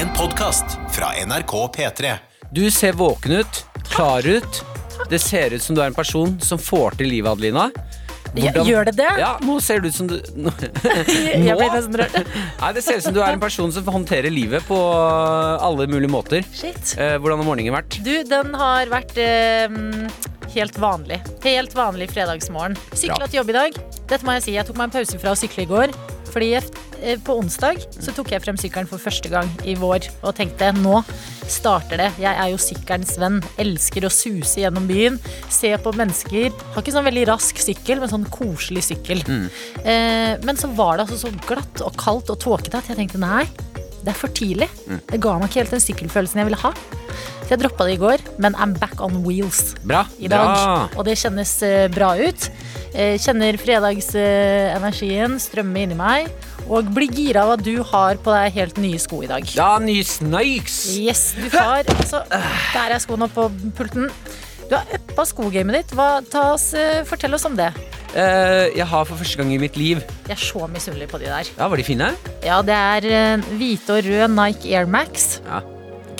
En podkast fra NRK P3. Du ser våken ut, klar ut. Det ser ut som du er en person som får til livet, Adelina. Hvordan- Gjør det det? Ja, nå ser det ut som du nå, Jeg ble nesten rørt. Nei, Det ser ut som du er en person som håndterer livet på alle mulige måter. Shit. Eh, hvordan har morgenen vært? Du, den har vært eh, helt vanlig. Helt vanlig fredagsmorgen. Sykla til jobb i dag. Dette må jeg si. Jeg tok meg en pause fra å sykle i går. Fordi eh, på onsdag så tok jeg frem sykkelen for første gang i vår og tenkte nå starter det. Jeg er jo sykkelens venn. Elsker å suse gjennom byen. Se på mennesker. Har ikke sånn veldig rask sykkel, men sånn koselig sykkel. Eh, men så var det altså så glatt og kaldt og tåkete at jeg tenkte nei, det er for tidlig. Det ga meg ikke helt den sykkelfølelsen jeg ville ha. Så jeg droppa det i går, men I'm back on wheels Bra. i dag. Bra. Og det kjennes eh, bra ut. Eh, kjenner fredagsenergien strømme inni meg. Og blir gira av at du har på deg helt nye sko i dag. Ja, nye snakes! Yes, du har altså, Der er skoene på pulten. Du har uppa skogamet ditt. Hva, oss, eh, fortell oss om det. Uh, jeg har for første gang i mitt liv Jeg er så misunnelig på de der. Ja, var de fine? Ja, det er hvite og rød Nike Air Max. Ja.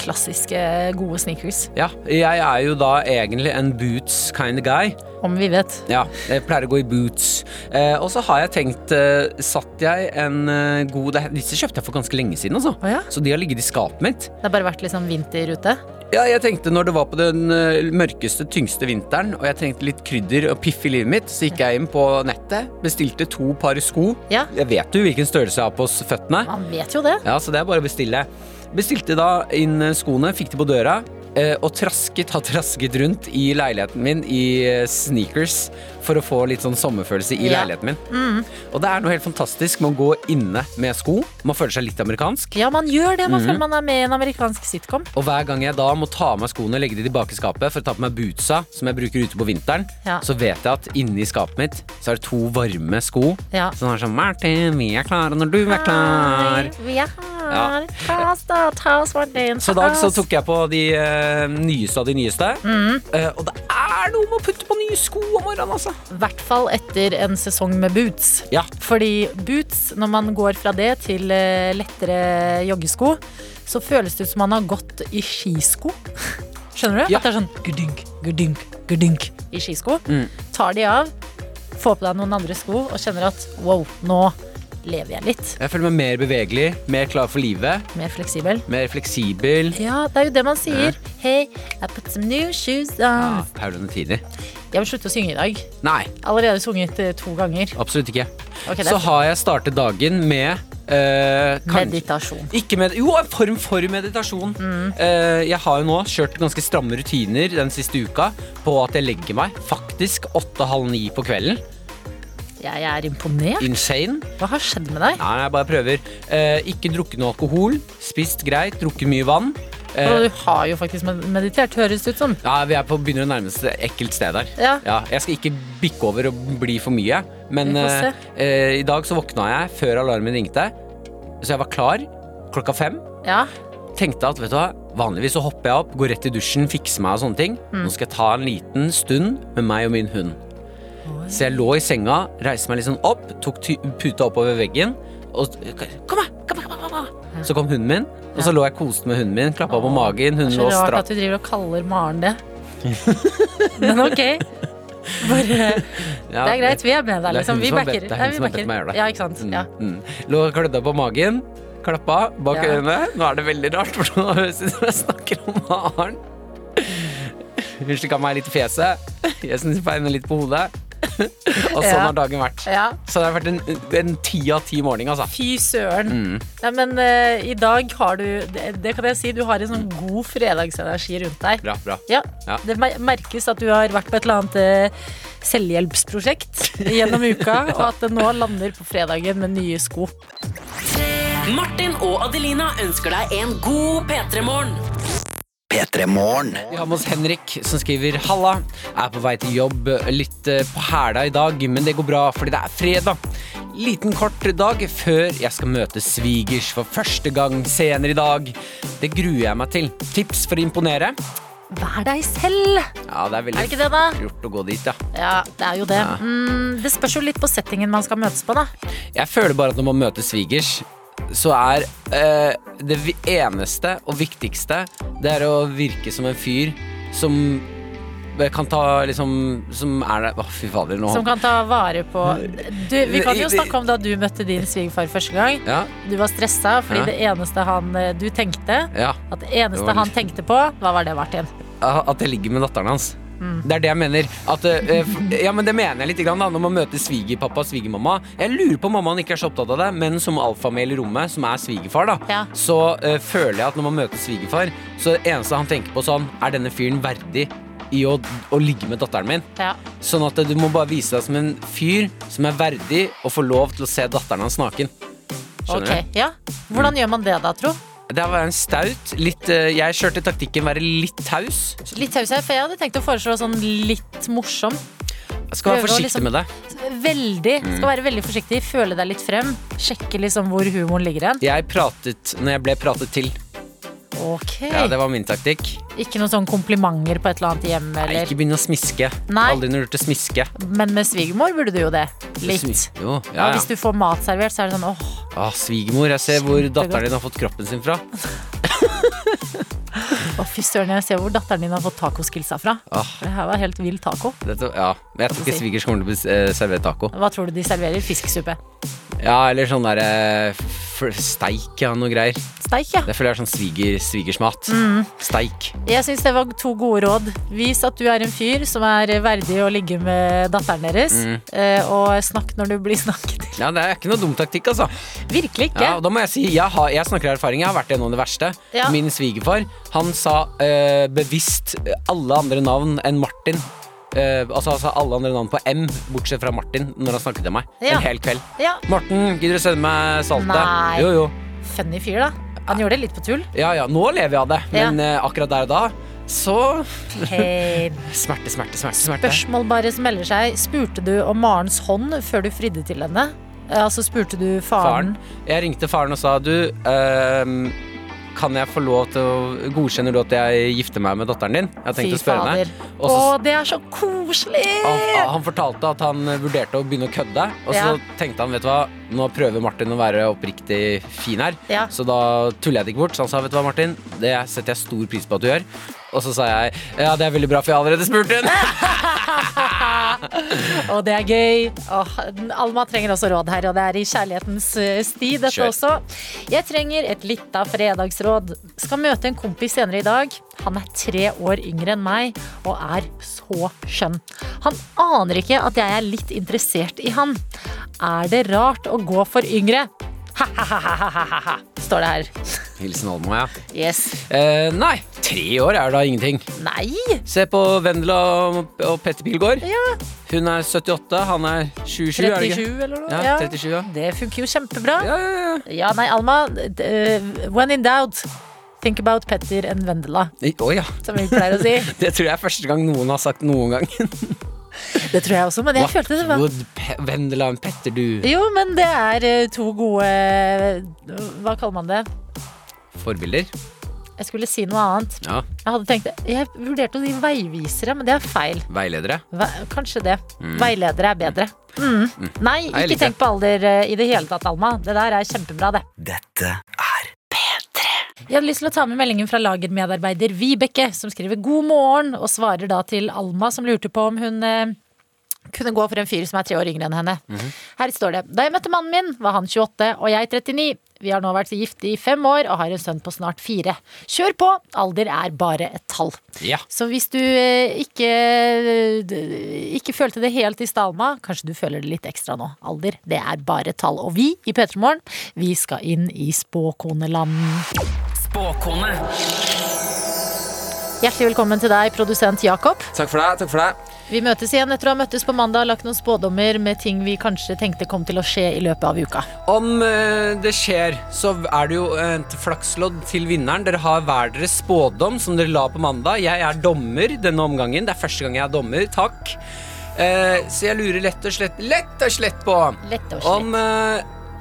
Klassiske, gode sneakers. Ja, jeg er jo da egentlig en boots kind of guy. Om vi vet. Ja, jeg pleier å gå i boots. Eh, og så har jeg tenkt eh, Satt jeg en eh, god Disse kjøpte jeg for ganske lenge siden, altså. Oh, ja? Så de har ligget i skapet mitt. Det har bare vært liksom vinter ute. Ja, jeg tenkte når det var på den eh, mørkeste, tyngste vinteren, og jeg trengte litt krydder og piff i livet mitt, så gikk jeg inn på nettet, bestilte to par sko. Ja. Jeg vet jo hvilken størrelse jeg har på føttene. Man vet jo det. Ja, så det er bare å bestille. Bestilte da inn eh, skoene, fikk de på døra. eh, Og trasket, har trasket rundt i leiligheten min i eh, sneakers for å få litt sånn sommerfølelse i Ja. leiligheten min. Og det er noe helt fantastisk med å gå inne med sko. Man føler seg litt amerikansk. Ja, man gjør det. Man Man føler man er med i en amerikansk sitcom. Og hver gang jeg da må ta av meg skoene, legge de tilbake i skapet for å ta på meg bootsa, som jeg bruker ute på vinteren, Ja. så vet jeg at inni skapet mitt så er det to varme sko. Ja. Som er sånn Martin, vi er klare når du er klar. Hei, vi er her. Ta oss da, ta oss, Martin. Så i dag så tok jeg på de uh, nyeste av de nyeste. Mm. Uh, og det er noe med å putte på nye sko om morgenen, altså. I hvert fall etter en sesong med boots. Ja. Fordi boots, når man går fra det til eh, lettere joggesko, så føles det ut som man har gått i skisko. Skjønner du? Ja. At det er sånn gudynk, gudynk, gudynk i skisko. Mm. Tar de av, får på deg noen andre sko og kjenner at wow, nå lever jeg litt. Jeg føler meg mer bevegelig, mer klar for livet, Mer fleksibel. mer fleksibel. Ja, det er jo det man sier. Hey, I put some new shoes on. Ja, on. Paulene tider. Jeg vil slutte å synge i dag. Nei, Allerede sunget eh, to ganger. absolutt ikke. Okay, Så har jeg startet dagen med uh, meditasjon. Ikke med, jo, en form for meditasjon. Eh, jeg har jo nå kjørt ganske stramme rutiner den siste uka på at jeg legger meg faktisk åtte-halv ni på kvelden. Jeg er imponert. Insane. Hva har skjedd med deg? Nei, jeg bare prøver. Eh, ikke drukket noe alkohol, spist greit, drukket mye vann. Eh, Og du har jo faktisk med- meditert, høres det ut som. ja, vi er på begynner å nærme oss et ekkelt sted her. Ja. jeg skal ikke bikke over og bli for mye, men Vi får eh, se. eh, i dag så våkna jeg før alarmen ringte, så jeg var klar klokka fem. Ja. tenkte at vet du hva, vanligvis så hopper jeg opp, går rett i dusjen, fikser meg og sånne ting. Mm. Nå skal jeg ta en liten stund med meg og min hund. Så jeg lå i senga, reiste meg litt sånn opp, tok puta oppover veggen. Og kom her, kom her, kom her. Så kom hunden min, og så lå jeg koste med hunden min, klappa på magen. Det Hunden er lå så rart at du driver og kaller Maren det. Men ok. Bare, Ja, det er greit, vi er med det deg, er liksom. Vi backer. det er hun som har bedt meg gjøre det. Ja, ikke sant. Ja. Mm, mm. Lå og klødde på magen, klappa bak Ja. øynene. Nå er det veldig rart, for nå høres det ut som jeg snakker om Maren. Hun slikka meg litt i fjeset. Jeg snuffa henne litt på hodet. Og sånn Ja. har dagen vært. ja. Så det har vært en, en ti av ti morgen, altså. Fy søren. Mm. Nei, men uh, i dag har du det, det kan jeg si, du har en sånn god fredagsenergi rundt deg. Bra, bra. Ja, Ja. Det merkes at du har vært på et eller annet uh, selvhjelpsprosjekt gjennom uka, og at det nå lander på fredagen med nye sko. Martin og Adelina ønsker deg en god P3-morgen. P3 Morgen. Vi har med oss Henrik som skriver Halla, er på vei til jobb litt eh, på hæla i dag, men det går bra fordi det er fredag. Liten kort dag før jeg skal møte svigers for første gang senere i dag. Det gruer jeg meg til. Tips for å imponere? Vær deg selv! Ja, det er veldig Er det ikke det, da? gjort å gå dit, ja. Ja, det er jo det. Ja. Mm, det spørs jo litt på settingen man skal møtes på, da. Jeg føler bare at når man møter svigers, så er eh, det eneste og viktigste Det er å virke som en fyr som kan ta liksom Som er der Å, fy fader, nå Som kan ta vare på du, Vi kan jo snakke om da du møtte din svigerfar første gang. Ja, Du var stressa fordi Ja. det eneste han eh, du tenkte ja. At det eneste Det var han tenkte på, hva var det, Martin? At jeg ligger med datteren hans. Mm. Det er det jeg mener. At, uh, ja, men Det mener jeg litt grann, da, når man møter svigerpappa og svigermamma. Jeg lurer på om mammaen ikke er så opptatt av det, men som alfamel i rommet, som er svigerfar, da, Ja. så uh, føler jeg at når man møter svigerfar, så det eneste han tenker på sånn, er denne fyren verdig i å, å ligge med datteren min? Ja. Sånn at du må bare vise deg som en fyr som er verdig å få lov til å se datteren hans naken. Skjønner du? ja. Hvordan gjør man det da, tro? Det var en staut. Litt, eh, jeg kjørte taktikken være litt taus. Litt taus her, for jeg hadde tenkt å foreslå sånn litt morsom. Skal være Prøve å forsiktig liksom- med det. Veldig. Mm. Skal være veldig forsiktig, føle deg litt frem. Sjekke liksom hvor humoren ligger hen. Jeg pratet når jeg ble pratet til. Ok. Ja, Det var min taktikk. Ikke noen sånn komplimenter på et eller annet hjem, Nei, ikke begynne å smiske. Nei. Aldri du til smiske. Men med svigermor burde du jo det. Litt. Jo, Ja, ja, ja. hvis du får mat servert, så er det sånn åh, Ah, svigermor, jeg ser hvor datteren din har fått kroppen sin fra. å fy søren, jeg ser hvor datteren din har fått tacoskillsa fra. Ah. Det her var helt vill taco. Dette, ja. Men jeg tror ikke svigers kommer til å eh, servere taco. Hva tror du de serverer? Fisksuppe? Ja, eller sånn derre f- steik, ja, noe greier. Steik, ja. Det føler jeg er sånn sviger, svigersmat. Mm. Steik. Jeg syns det var to gode råd. Vis at du er en fyr som er verdig å ligge med datteren deres. Mm. eh, Og snakk når du blir snakket til. Ja, det er ikke noe dum taktikk, altså. Virkelig ikke. Ja, og da må jeg si, jeg, har, jeg snakker av erfaring, jeg har vært gjennom det verste. Ja. Min svigerfar, han sa eh, bevisst alle andre navn enn Martin. Eh, altså, altså alle andre navn på M, bortsett fra Martin, når han snakket til meg. Ja. En hel kveld. Ja. Morten, gidder du sende meg saltet? Nei. Jo, jo. Funny fyr, da. Han gjorde det litt på tull. Ja, ja, nå lever jeg av det, men eh, akkurat der og da, så hey. Smerte, smerte, smerte. smerte. Spørsmål bare som melder seg. Spurte du om Marens hånd før du fridde til henne? Eh, Altså spurte du faren? Faren. Jeg ringte faren og sa du, ehm, kan jeg få lov til å Godkjenner du at jeg gifter meg med datteren din? Jeg tenkte å spørre henne. Å, det er så koselig! han, han fortalte at han vurderte å begynne å kødde, og så Ja. tenkte han vet du hva, nå prøver Martin å være oppriktig fin her, Ja. så da tuller jeg det ikke bort. Så han sa vet du hva, Martin, det setter jeg stor pris på at du gjør. Og så sa jeg ja, det er veldig bra, for jeg har allerede spurt henne. Og det er gøy. Åh, Alma trenger også råd her, og det er i kjærlighetens eh, sti, dette Kjør. også. Jeg trenger et lita fredagsråd. Skal møte en kompis senere i dag. Han er tre år yngre enn meg og er så skjønn. Han aner ikke at jeg er litt interessert i han. Er det rart å gå for yngre? Står det her. Hilsen Alma, ja. Yes. Eh, nei, tre år er da ingenting. Nei! Se på Vendela og, Petter Pilgaard. Ja. Hun er 78, han er 27, er 37 eller noe? Ja, 37, ja. Det funker jo kjempebra. Ja, ja, ja. Ja, nei, Alma. eh, when in doubt, think about Petter and Vendela, Oh, ja. som vi pleier å si. Det tror jeg er første gang noen har sagt noen gang. Det tror jeg også, men jeg følte det var would Pe Vendela and Petter do? Jo, men det er eh, to gode Hva kaller man det? Forbilder? Jeg skulle si noe annet. Ja. Jeg hadde tenkt Jeg vurderte å si veivisere, men det er feil. Veiledere? Ve kanskje det. Veiledere er bedre. Mm. Nei, ikke tenk på alder eh, i det hele tatt, Alma. Det der er kjempebra, det. Dette er Jeg hadde lyst til å ta med meldingen fra lagermedarbeider Vibeke, som skriver god morgen, og svarer da til Alma, som lurte på om hun eh, kunne gå for en fyr som er tre år yngre enn henne. Her står det Da jeg møtte mannen min, var han 28 og jeg 39. Vi har nå vært gift i fem år og har en sønn på snart fire. Kjør på! Alder er bare et tall. Ja. Så hvis du eh, ikke, ikke følte det helt i Stalma, kanskje du føler det litt ekstra nå. Alder, det er bare et tall. Og vi i P3 Morgen, vi skal inn i spåkoneland. Spåkone. Hjertelig velkommen til deg, produsent Jakob. Takk for deg, takk for deg. Vi møtes igjen etter å ha møttes på mandag og lagt noen spådommer med ting vi kanskje tenkte kom til å skje i løpet av uka. Om eh, det skjer, så er det jo et flakslodd til vinneren. Dere har hver deres spådom som dere la på mandag. Jeg er dommer denne omgangen. Det er første gang jeg er dommer. Takk. Eh, så jeg lurer lett og slett Lett og slett på Lett og slett. om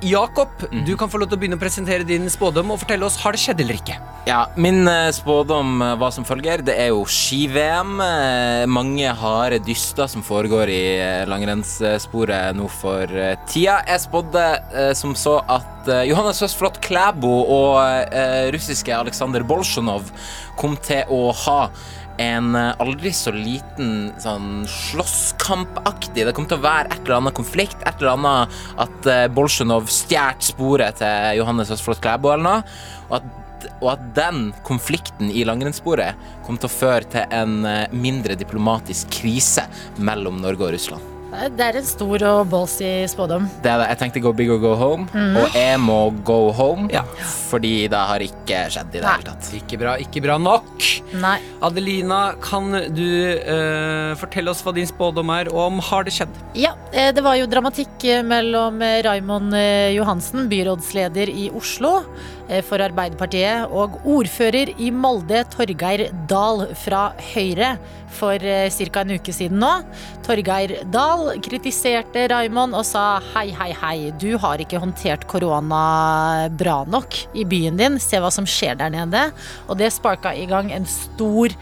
eh, Jakob, du kan få lov til å begynne å presentere din spådom og fortelle oss har det skjedd eller ikke. Ja, Min eh, spådom hva var som følger. Det er jo ski-VM. Eh, Mange harde dyster som foregår i eh, langrennssporet nå for eh, tida. Jeg spådde eh, som så at eh, Johannes Høstflot Klæbo og eh, russiske Aleksandr Bolsjunov kom til å ha en eh, aldri så liten sånn slåsskampaktig Det kom til å være et eller annet konflikt, et eller annet at eh, Bolsjunov stjal sporet til Johannes Østflot Klæbo eller noe, og at, og at den konflikten i langrennssporet kom til å føre til en eh, mindre diplomatisk krise mellom Norge og Russland. Det er en stor og ballsy spådom. Det er det. Jeg tenkte go big or go home, og jeg må go home. Ja. Fordi det har ikke skjedd i det Nei. hele tatt. Ikke bra, ikke bra nok. Nei. Adelina, kan du uh, fortelle oss hva din spådom er, og om har det skjedd? Ja, eh, det var jo dramatikk eh, mellom eh, Raimond eh, Johansen, byrådsleder i Oslo eh, for Arbeiderpartiet, og ordfører i Molde, Torgeir Dahl fra Høyre, for ca. en uke siden nå. Torgeir Dahl kritiserte Raimond og sa hei, hei, hei, du har ikke håndtert korona bra nok i byen din, se hva som skjer der nede. Og det sparka i gang en stor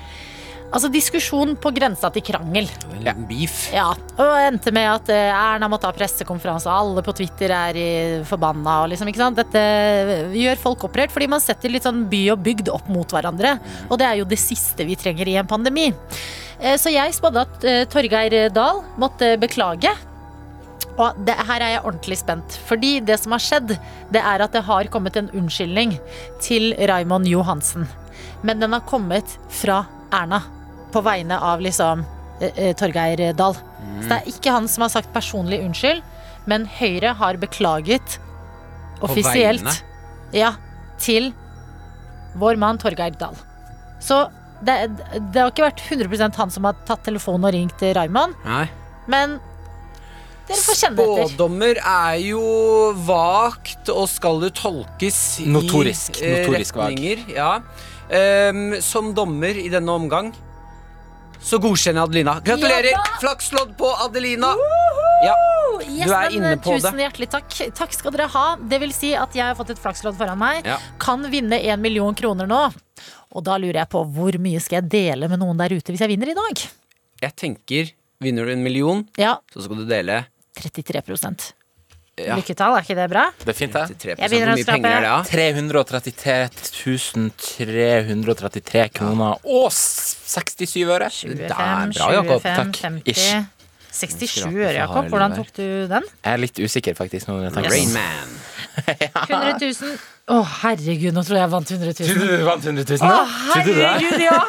Altså diskusjon på grensa til krangel. En liten beef. Ja, og endte med at eh, Erna måtte ha pressekonferanse, og alle på Twitter er i forbanna. Og liksom, ikke sant? Dette gjør folk opprørt, fordi man setter litt sånn by og bygd opp mot hverandre. Og det er jo det siste vi trenger i en pandemi. Eh, Så jeg spådde at eh, Torgeir Dahl måtte beklage. Og det, her er jeg ordentlig spent. Fordi det som har skjedd, det er at det har kommet en unnskyldning til Raymond Johansen. Men den har kommet fra Erna. På vegne av liksom eh, eh, Torgeir Dahl. Så det er ikke han som har sagt personlig unnskyld, men Høyre har beklaget offisielt. Ja, til vår mann Torgeir Dahl. Så det, det har ikke vært 100% han som har tatt telefonen og ringt Raymond, men dere får kjenne etter. Spådommer er jo vagt og skal jo tolkes Notorisk. i eh, Notorisk retninger. Ja. Um, som dommer i denne omgang så godkjenner jeg Adelina. Gratulerer! Ja! Flakslodd på Adelina. Ja. Yes, Du er inne på tusen det. hjertelig takk. Takk skal dere ha. Det vil si at jeg har fått et flakslodd foran meg. Ja. Kan vinne en million kroner nå. Og da lurer jeg på hvor mye skal jeg dele med noen der ute hvis jeg vinner i dag? Jeg tenker, vinner du en million, Ja, så skal du dele 33 Ja. Lykketall, er ikke det bra? Det er fint, det. 33 Jeg begynner Hvor å mye penger er det, da? 333 333 kroner og 67 øre. 25, Det er bra, Jakob. 25, 50 Ish. 67 øre, Jakob. Hvordan tok du den? Jeg er litt usikker, faktisk. Nå yes. Rain. Man. 100 000. Å, herregud, nå tror jeg jeg vant 100 000. du vant 100 000? Å, herregud, ja!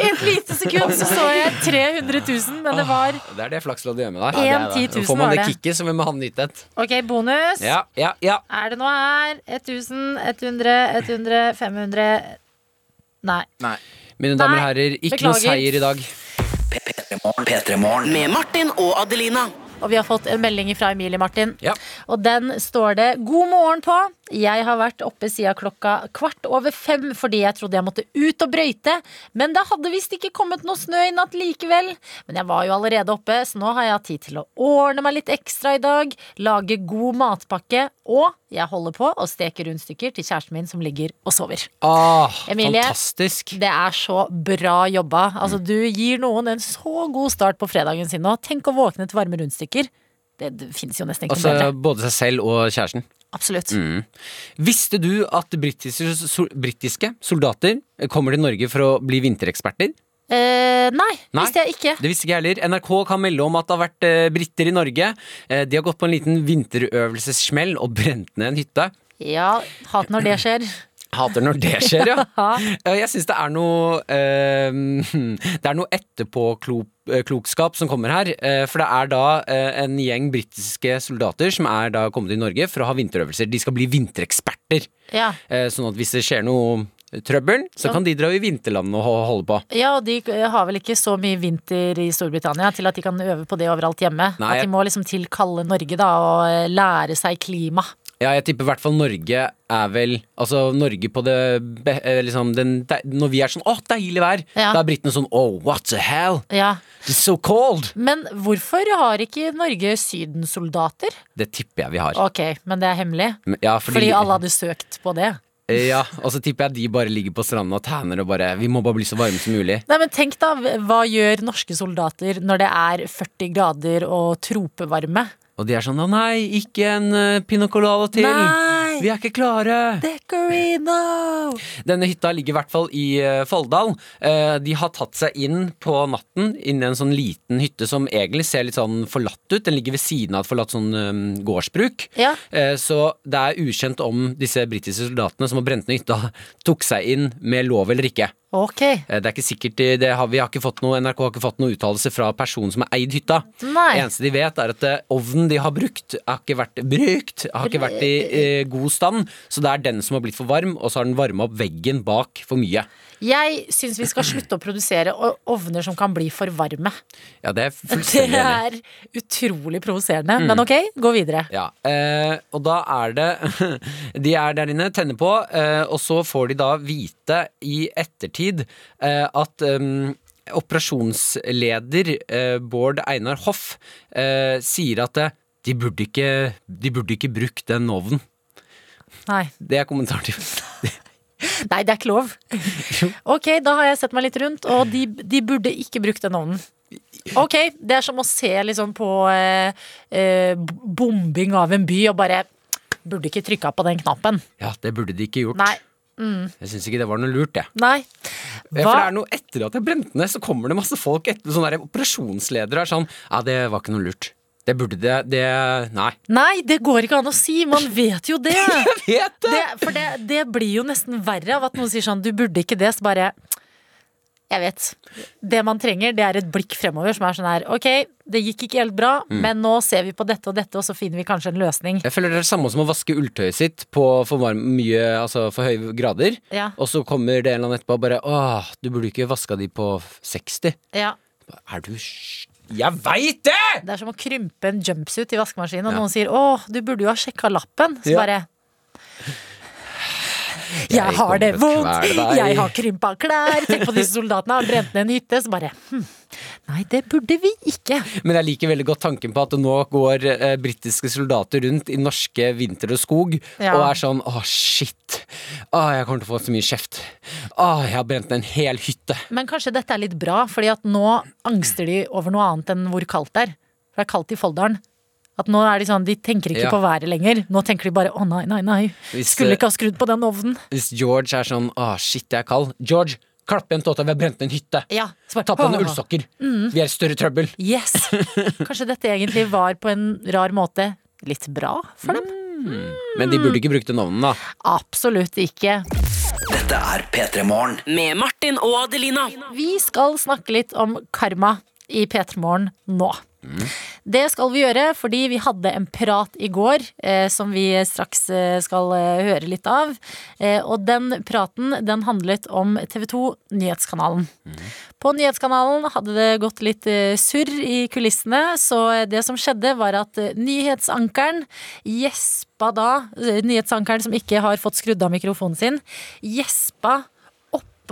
Et lite sekund så så jeg 300 000, men det var Det er det flakslodd gjør med deg. En det det. 10 Nå 000 får man det kicket, så vil man ha nytt et. Ok, bonus. Ja, ja, ja. Er det noe her? 1000, 100, 100, 500 Nei. Nei. Mine damer og herrer, ikke noe beklager. seier i dag. P3 Morgen. Med Martin og Adelina. Og vi har fått en melding fra Emilie Martin. Ja. Og den står det 'God morgen' på. Jeg har vært oppe siden klokka kvart over fem fordi jeg trodde jeg måtte ut og brøyte. Men det hadde visst ikke kommet noe snø i natt likevel. Men jeg var jo allerede oppe, så nå har jeg hatt tid til å ordne meg litt ekstra i dag. Lage god matpakke. Og jeg holder på å steke rundstykker til kjæresten min som ligger og sover. Ah, Emilie. fantastisk. Det er så bra jobba. Altså, du gir noen en så god start på fredagen sin nå. Tenk å våkne til varme rundstykker. Det, det finnes jo nesten ikke Altså, bedre. både seg selv og kjæresten. Absolutt. Visste du at britiske, sol, britiske soldater kommer til Norge for å bli vintereksperter? Eh, nei, Nei. visste jeg ikke. Det visste ikke jeg heller. NRK kan melde om at det har vært eh, briter i Norge. Eh, de har gått på en liten vinterøvelsessmell og brent ned en hytte. Ja, hat når det skjer. Hater når det skjer, ja. Ja, Jeg syns det er noe eh, Det er noe etterpåklokskap som kommer her. Eh, for det er da eh, en gjeng britiske soldater som er da kommet til Norge for å ha vinterøvelser. De skal bli vintereksperter. Ja. Eh, sånn at hvis det skjer noe trøbbel, så kan de dra i vinterlandet og holde på. ja, og de har vel ikke så mye vinter i Storbritannia til at de kan øve på det overalt hjemme. Nei, At de må liksom til kalde Norge da og lære seg klima. Ja, jeg tipper i hvert fall Norge er vel Altså Norge på det eh, liksom den, Når vi er sånn 'Å, deilig vær', Ja. da er britene sånn 'Oh, what the hell? Ja. It's so cold'. Men hvorfor har ikke Norge sydensoldater? Det tipper jeg vi har. Ok, men det er hemmelig. Men- Ja, fordi, Fordi alle hadde søkt på det. Ja, og så tipper jeg de bare ligger på stranda og tanner og bare Vi må bare bli så varme som mulig. Nei, men tenk da, Hva gjør norske soldater når det er 40 grader og tropevarme? Og de er sånn 'Å nei, ikke en uh, pina colada til'. Nei! Vi er ikke klare! Decorino! Denne hytta ligger i hvert fall i uh, Folldal. Uh, de har tatt seg inn på natten inn i en sånn liten hytte som egentlig ser litt sånn forlatt ut. Den ligger ved siden av et forlatt sånn um, gårdsbruk. Ja. Eh, så det er ukjent om disse britiske soldatene som har brent ned hytta, tok seg inn med lov eller ikke. Ok. Eh, Det er ikke sikkert det har, Vi har ikke fått noe NRK har ikke fått noen uttalelse fra personen som har eid hytta. Nei. Det eneste de vet, er at eh, ovnen de har brukt, har ikke vært brukt. Har ikke vært i eh, god stand. Så det er den som har blitt for varm, og så har den varma opp veggen bak for mye. Jeg syns vi skal slutte å produsere ovner som kan bli for varme. Ja, det er fullstendig enig. er utrolig provoserende. Men ok, gå videre. Ja, eh, og da er det De er der inne, tenner på, eh, og så får de da vite i ettertid eh, at eh, operasjonsleder eh, Bård Einar Hoff sier at de burde ikke, de burde ikke brukt den ovnen. Nei. Det er kommentaren til Nei, det er ikke lov. Ok, da har jeg sett meg litt rundt, og de, de burde ikke brukt den ovnen. Ok, det er som å se liksom på eh, eh, bombing av en by og bare Burde ikke trykka på den knappen. Ja, det burde de ikke gjort. Nei. Jeg syns ikke det var noe lurt, jeg. Nei. Hva? For det er noe etter at jeg brente ned, så kommer det masse folk etter sånne der operasjonsledere er sånn Ja, det var ikke noe lurt. Det burde det Det Nei. Nei, det går ikke an å si! Man vet jo det! jeg Vet det for det, det blir jo nesten verre av at noen sier sånn Du burde ikke det, så bare Jeg vet. Det man trenger, det er et blikk fremover som er sånn her Ok, det gikk ikke helt bra, men nå ser vi på dette og dette, og så finner vi kanskje en løsning. Jeg føler det er det samme som å vaske ulltøyet sitt på for, varm, mye, altså for høye grader. Ja. Og så kommer det en eller annen etterpå og bare Åh, du burde ikke vaska de på 60. Ja. Er du Jeg veit det! Det er som å krympe en jumpsuit i vaskemaskinen, og Ja. noen sier 'Å, du burde jo ha sjekka lappen'. Så bare jeg, Jeg har det vondt, jeg har krympa klær. Tenk på disse soldatene har brent ned en hytte. Så bare hm, Nei, det burde vi ikke. Men jeg liker veldig godt tanken på at nå går eh, britiske soldater rundt i norske vinter og skog Ja. og er sånn Å, shit. Å, jeg kommer til å få så mye kjeft. Å, jeg har brent ned en hel hytte. Men kanskje dette er litt bra, fordi at nå angster de over noe annet enn hvor kaldt det er. For det er kaldt i Folldalen. At nå er De sånn, de tenker ikke Ja. på været lenger. Nå tenker de bare 'å nei, nei, nei'. Hvis, Skulle eh, ikke ha skrudd på den ovnen. Hvis George er sånn Å, shit, jeg er kald. George, klapp igjen tåta, vi har brent en hytte. Ja, bare, Ta på deg ullsokker. Mm. Vi er i større trøbbel. Yes! Kanskje dette egentlig var på en rar måte litt bra for dem? Men de burde ikke brukt den ovnen, da. Absolutt ikke. Dette er P3 Morgen. Med Martin og Adelina. Vi skal snakke litt om karma i P3 Morgen nå. Det skal vi gjøre fordi vi hadde en prat i går eh, som vi straks eh, skal eh, høre litt av. Eh, og den praten den handlet om TV 2 Nyhetskanalen. På Nyhetskanalen hadde det gått litt eh, surr i kulissene, så det som skjedde var at nyhetsankeren gjespa da, nyhetsankeren som ikke har fått skrudd av mikrofonen sin, gjespa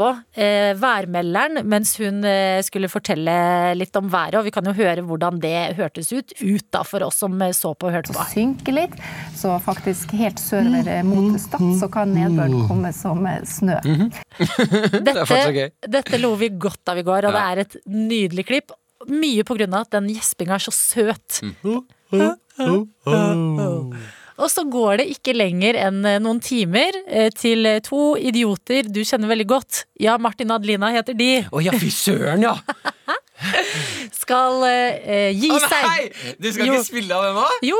oppå eh, værmelderen mens hun eh, skulle fortelle litt om været. Og vi kan jo høre hvordan det hørtes ut, ut da for oss som eh, så på og hørte på. synke litt. Så faktisk helt sørover eh, mot Stad så kan nedbøren komme som eh, snø. Det er fortsatt gøy. Dette, dette lo vi godt av i går, og det er et nydelig klipp. Mye på grunn av at den gjespinga er så søt. Og så går det ikke lenger enn eh, noen timer eh, til eh, to idioter du kjenner veldig godt. Ja, Martin og Adelina heter de. Å ja, fy søren, ja! Skal eh, gi Å seg. nei! Du skal Jo. ikke spille av det nå? Jo,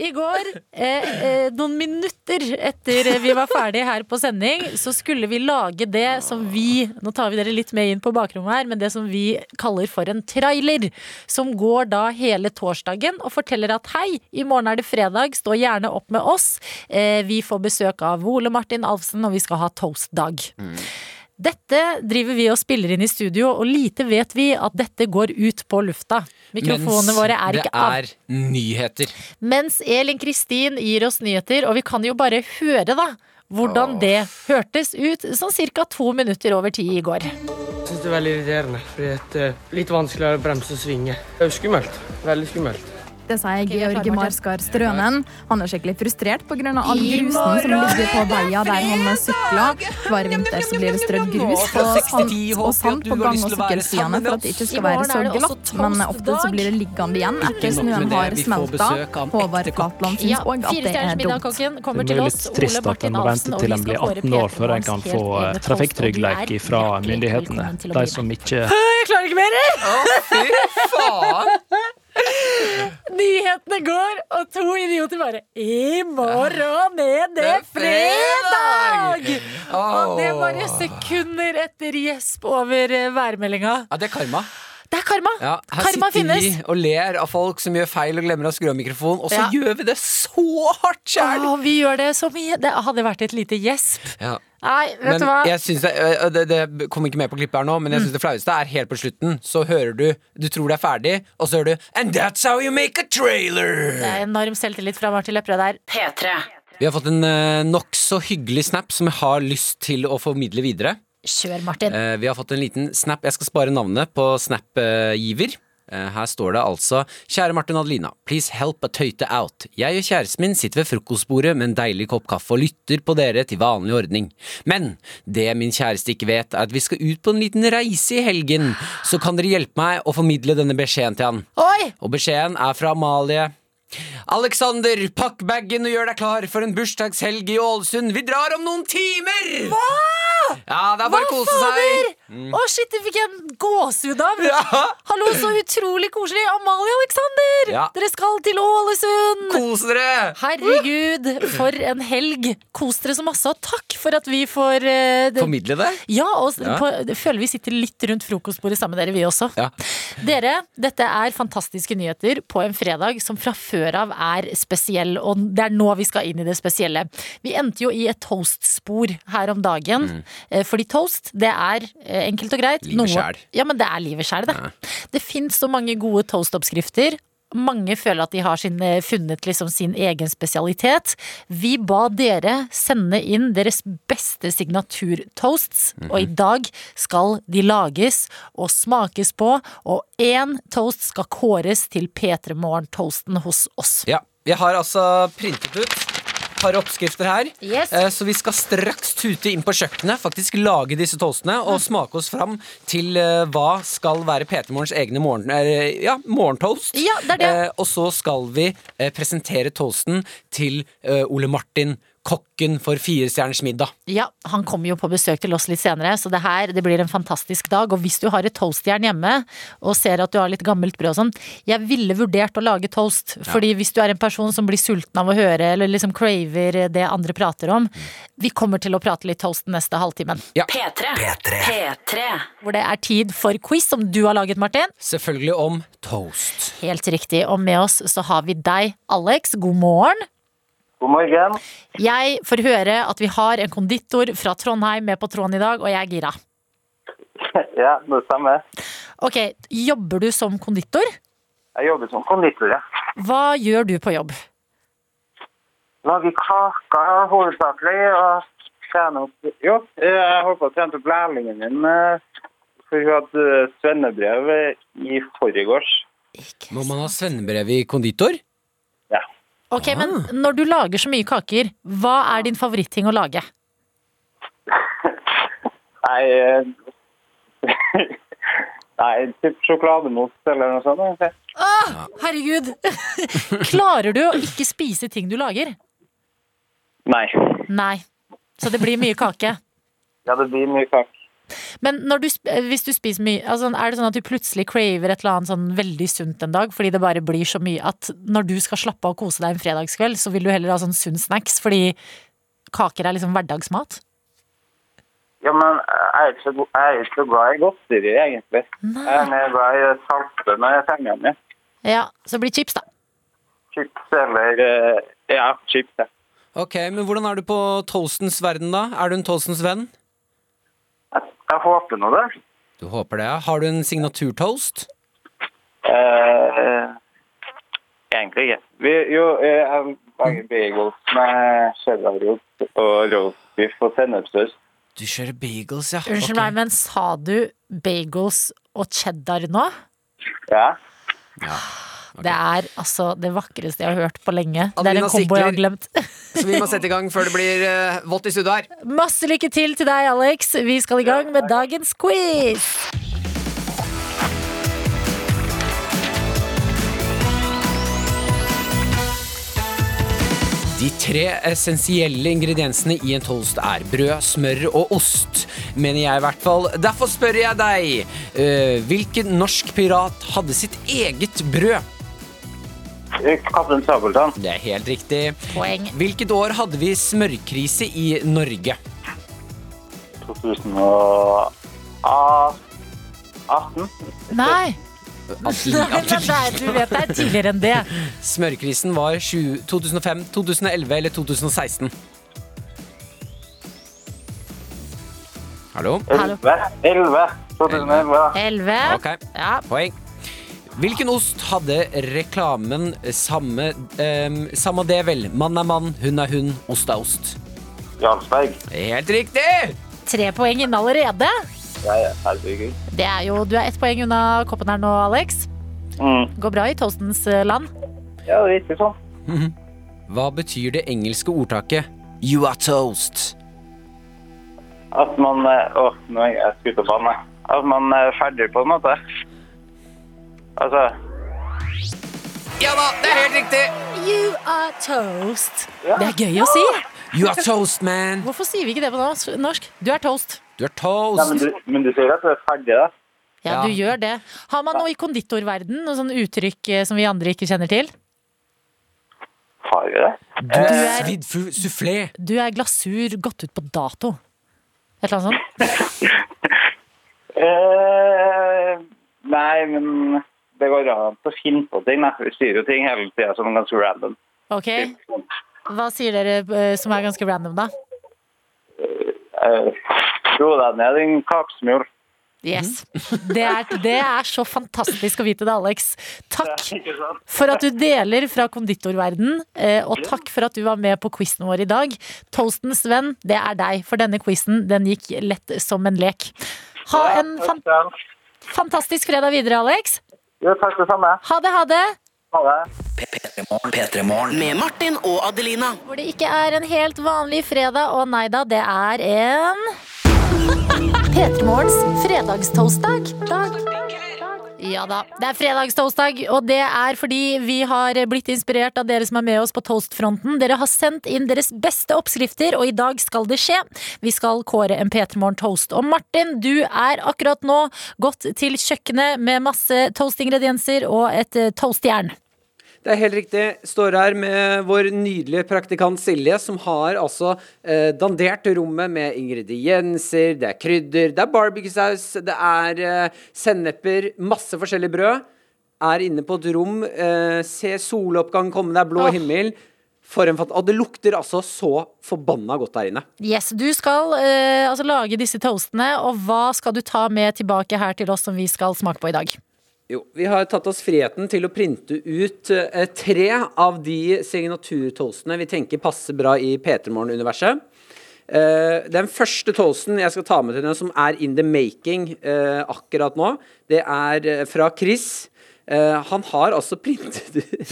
i går, eh, eh, noen minutter etter vi var ferdig her på sending, så skulle vi lage det som vi Nå tar vi dere litt med inn på bakrommet her, men det som vi kaller for en trailer. Som går da hele torsdagen og forteller at hei, i morgen er det fredag, stå gjerne opp med oss. Eh, vi får besøk av Ole Martin Alfsen, og vi skal ha toastdag. Dette driver vi og spiller inn i studio, og lite vet vi at dette går ut på lufta. Mikrofonene våre er ikke av. det er nyheter. Mens Elin Kristin gir oss nyheter, og vi kan jo bare høre da hvordan det hørtes ut sånn ca. to minutter over ti i går. Jeg synes det er veldig irriterende, fordi det er litt vanskeligere å bremse og svinge. Det er jo skummelt. Veldig skummelt. Det sier okay, er Georg. Marskar Strønen. Han er skikkelig frustrert pga. all grusen som ligger på veia der han sykler. Hver vinter så blir det strødd grus på sand og sand på gang- og sykkelstiene for at det ikke skal være så er glatt, men ofte så blir det liggende igjen etter snøen har smelta. Håvard. Flatland syns òg at det er dumt. Det er til litt trist at en må vente til en blir 18 år før en kan få eh, er fra myndighetene. å De som ikke Jeg klarer ikke mer! Fy faen! Nyhetene går, og to idioter bare I morgen er det fredag! Og det er bare sekunder etter gjesp over eh, værmeldinga. Ja, det er karma. Det er karma! Ja, her karma sitter finnes. vi og ler av folk som gjør feil og glemmer å skru av mikrofonen, og så Ja. gjør vi det så hardt sjæl! Vi gjør det så mye. Det hadde vært et lite gjesp. Ja. Nei, vet Men du hva? jeg synes det, øh, det, det kom ikke med på klippet her nå, men jeg synes det flaueste er helt på slutten. Så hører du Du tror det er ferdig, og så hører du And that's how you make a trailer! Det er enorm selvtillit fra Martin Lepperød der. P3. Vi har fått en uh, nokså hyggelig snap som jeg har lyst til å formidle videre. Kjør, Martin. Eh, vi har fått en liten snap. Jeg skal spare navnet på snap-giver. Eh, her står det altså Kjære Martin Adelina. Please help a tøyte out. Jeg og kjæresten min sitter ved frokostbordet med en deilig kopp kaffe og lytter på dere til vanlig ordning. Men det min kjæreste ikke vet, er at vi skal ut på en liten reise i helgen. Så kan dere hjelpe meg å formidle denne beskjeden til han. Oi! Og beskjeden er fra Amalie. Alexander, pakk bagen og gjør deg klar for en bursdagshelg i Ålesund. Vi drar om noen timer! Hva?! Ja, det er bare Hva kose seg. Å, shit, det fikk jeg en gåsehud av. Ja. Hallo, så utrolig koselig. Amalie Alexander! Ja. Dere skal til Ålesund! Kos dere! Herregud, for en helg. Kos dere så masse, og takk for at vi får eh, det. Formidle det. Ja, og s- Ja. På, jeg føler vi sitter litt rundt frokostbordet sammen med dere, vi også. Ja. Dere, dette er fantastiske nyheter på en fredag som fra før av er spesiell, og det er nå vi skal inn i det spesielle. Vi endte jo i et toast-spor her om dagen, eh, fordi toast, det er eh, enkelt og greit. Mm. Livet sjæl. Ja, men det er livet sjæl, det. Det fins så mange gode toast-oppskrifter. Mange føler at de har sin, eh, funnet liksom sin egen spesialitet. Vi ba dere sende inn deres beste signaturtoasts, og i dag skal de lages og smakes på, og én toast skal kåres til P3 Morgen-toasten hos oss. Ja, jeg har altså printet ut par oppskrifter her. Yes. Eh, Så vi skal straks tute inn på kjøkkenet, faktisk lage disse toastene og smake oss fram til eh, hva skal være P3 Morgens egne morgen, eh, ja, morgentoast. Ja, det er det. Og så skal vi presentere toasten til Ole Martin, kokken for Firestjerners middag. Ja, han kommer jo på besøk til oss litt senere, så det her det blir en fantastisk dag. Og hvis du har et toastjern hjemme og ser at du har litt gammelt brød og sånn, jeg ville vurdert å lage toast. Fordi hvis du er en person som blir sulten av å høre, eller liksom craver det andre prater om, vi kommer til å prate litt toast den neste halvtimen. P3. P3. Hvor det er tid for quiz som du har laget, Martin. Selvfølgelig om toast. Helt riktig. Og med oss så har vi deg, Alex. God morgen. God morgen. Jeg får høre at vi har en konditor fra Trondheim med på tråden i dag, og jeg er gira. Ja, det stemmer. Ok, jobber du som konditor? Jeg jobber som konditor, ja. Hva gjør du på jobb? Lager kaker hovedsakelig, og trener opp Jo, jeg holdt på å trene opp lærlingen min, eh, for hun hadde svennebrev i forgårs. Må man ha svennebrev i konditor? Ok, men når du lager så mye kaker, hva er din favoritting å lage? Nei eh, Nei, typ sjokolademousse eller noe sånt. Åh, herregud! Klarer du å ikke spise ting du lager? Nei. Nei. Så det blir mye kake. Ja, det blir mye kake. Men når du, eh, hvis du spiser mye, altså, er det sånn at du plutselig craver et eller annet sånn veldig sunt en dag, fordi det bare blir så mye at når du skal slappe av og kose deg en fredagskveld, så vil du heller ha sånn sunn snacks, fordi kaker er liksom hverdagsmat? Ja, men jeg er ikke jeg er ikke så glad i godteri, egentlig. Jeg er mer glad i salte når jeg trenger dem. ja. Så blir chips, da. Chips eller eh, Ja, chips, ja. Ok, men hvordan er du på Tolstens verden da? Er du en Tolstens venn? Jeg, jeg håper nå det. Du håper det, ja. Har du en signaturtoast? Eh, egentlig ikke. Vi, jo, eh, jeg lager bagels med cheddarost og roastbiff og sennepssaus. Du kjører bagels, ja. Unnskyld okay. meg, men sa du bagels og cheddar nå? Ja. Ja. Det er altså det vakreste jeg har hørt på lenge. Det er en kombo jeg har glemt. Så vi må sette i gang før det blir uh, vått i studio her. Masse lykke til til deg, Alex. Vi skal i gang med dagens quiz. De tre essensielle ingrediensene i en toast er brød, smør og ost, mener jeg i hvert fall. Derfor spør jeg deg, Uh, hvilken norsk pirat hadde sitt eget brød? Kaptein Sabeltann. Det er helt riktig. Poeng. Hvilket år hadde vi smørkrise i Norge? 2018. Nei. Nei, nei, nei, du vet det er tidligere enn det. Smørkrisen var 20 2005, 2011 eller 2016? Hallo? Hallo. 11. 2011. Elleve. Ok, Ja. poeng. Hvilken ost hadde reklamen samme, um, samme det vel? Mann er mann, hun er hun, ost er ost. Jarlsberg. Helt riktig! Tre poeng inn allerede. Ja, ja, herregud. Det er jo, Du er ett poeng unna koppen her nå, Alex. Mm. Går bra i toastens eh, land. Ja, det er ikke sånn. Hva betyr det engelske ordtaket You are toast? At man eh, Å, nå er jeg skutt og banne. At man er ferdig, på en måte. Altså Ja da, det er helt riktig! You are toast. Det er gøy å si. You are toast, man. Hvorfor sier vi ikke det på norsk? Du er toast. Du er ja, men, toast. du, men du sier at du er ferdig, da? Ja, Ja. du gjør det. Har man noe i konditorverden, noe sånn uttrykk eh, som vi andre ikke kjenner til? Har vi det? Du er er- svidd sufflé. Du er glasur gått ut på dato. Et eller annet sånt? Eh, nei, men det går an å finne på ting. Vi sier jo ting hele tida som er ganske random. Ok. Hva sier dere eh, som er ganske random, da? Ro deg ned, din kakesmjol. Yes. Det er, det er så fantastisk å vite det, Alex. Takk for at du deler fra konditorverden, eh, og takk for at du var med på quizen vår i dag. Toastens venn, det er deg, for denne quizen den gikk lett som en lek. Ha en fan fantastisk fredag videre, Alex. Jo, takk det samme. Ha det, ha det. Ha det. P3morgen. P3morgen. Med Martin og Adelina. Hvor det ikke er en helt vanlig fredag, og nei da, det er en P3 Morgens fredagstoastdag. Dag. Ja da, det er fredagstoastdag, og det er fordi vi har blitt inspirert av dere som er med oss på toastfronten. Dere har sendt inn deres beste oppskrifter, og i dag skal det skje. Vi skal kåre en P3 Morgen toast. Og Martin, du er akkurat nå gått til kjøkkenet med masse toastingredienser og et eh, toastjern. Det er helt riktig. Står her med vår nydelige praktikant Silje, som har altså eh, dandert rommet med ingredienser, det er krydder, det er barbecuesaus, det er eh, senneper, masse forskjellig brød. Er inne på et rom, eh, ser soloppgang komme, det er blå oh. himmel. For en fant Og det lukter altså så forbanna godt der inne. Yes, Du skal eh, altså lage disse toastene, og hva skal du ta med tilbake her til oss som vi skal smake på i dag? Jo, vi har tatt oss friheten til å printe ut eh, tre av de signaturtoastene vi tenker passer bra i P3 Morgen-universet. Eh, den første toasten jeg skal ta med til dere, som er in the making eh, akkurat nå, det er eh, fra Chris. Eh, han har altså printet ut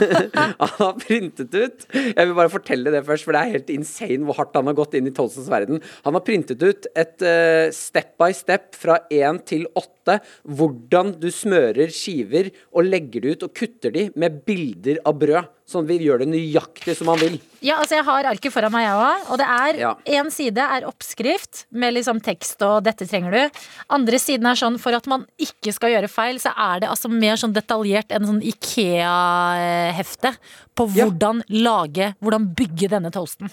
Han har printet ut Jeg vil bare fortelle det først, for det er helt insane hvor hardt han har gått inn i Tolsons verden. Han har printet ut et uh, step by step fra 1 til 8 hvordan du smører skiver og legger det ut og kutter de med bilder av brød. Sånn vil vi gjør det nøyaktig som han vil. Ja, altså Jeg har arket foran meg, jeg òg. Og det er Ja. side er oppskrift med liksom tekst og 'dette trenger du'. Andre siden er sånn for at man ikke skal gjøre feil, så er det altså mer sånn detaljert enn sånn Ikea-hefte på Ja. hvordan lage, hvordan bygge denne toasten.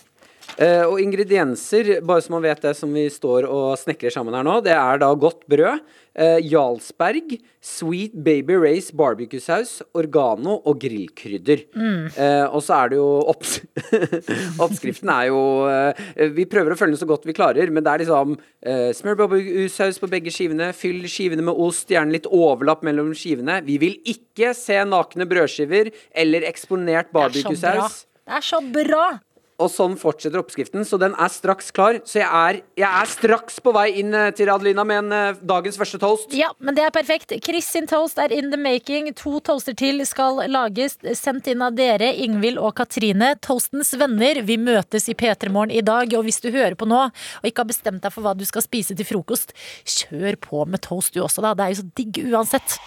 Eh, og ingredienser, bare så man vet det som vi står og snekrer sammen her nå, det er da godt brød, eh, Jarlsberg, Sweet Baby Race barbecuesaus, organo oregano og grillkrydder. Eh, og så er det jo opps Oppskriften er jo Vi prøver å følge den så godt vi klarer, men det er liksom smør barbecue-saus på begge skivene, fyll skivene med ost, gjerne litt overlapp mellom skivene. Vi vil ikke se nakne brødskiver eller eksponert Det er så bra. Det er så bra! Og sånn fortsetter oppskriften. Så den er straks klar. Så jeg er, jeg er straks på vei inn eh, til Adelina med en eh, dagens første toast. Ja, men det er perfekt. Chris sin toast er in the making. To toaster til skal lages. Sendt inn av dere, Ingvild og Katrine. Toastens venner. Vi møtes i P3 Morgen i dag. Og hvis du hører på nå og ikke har bestemt deg for hva du skal spise til frokost, kjør på med toast du også, da. Det er jo så digg uansett.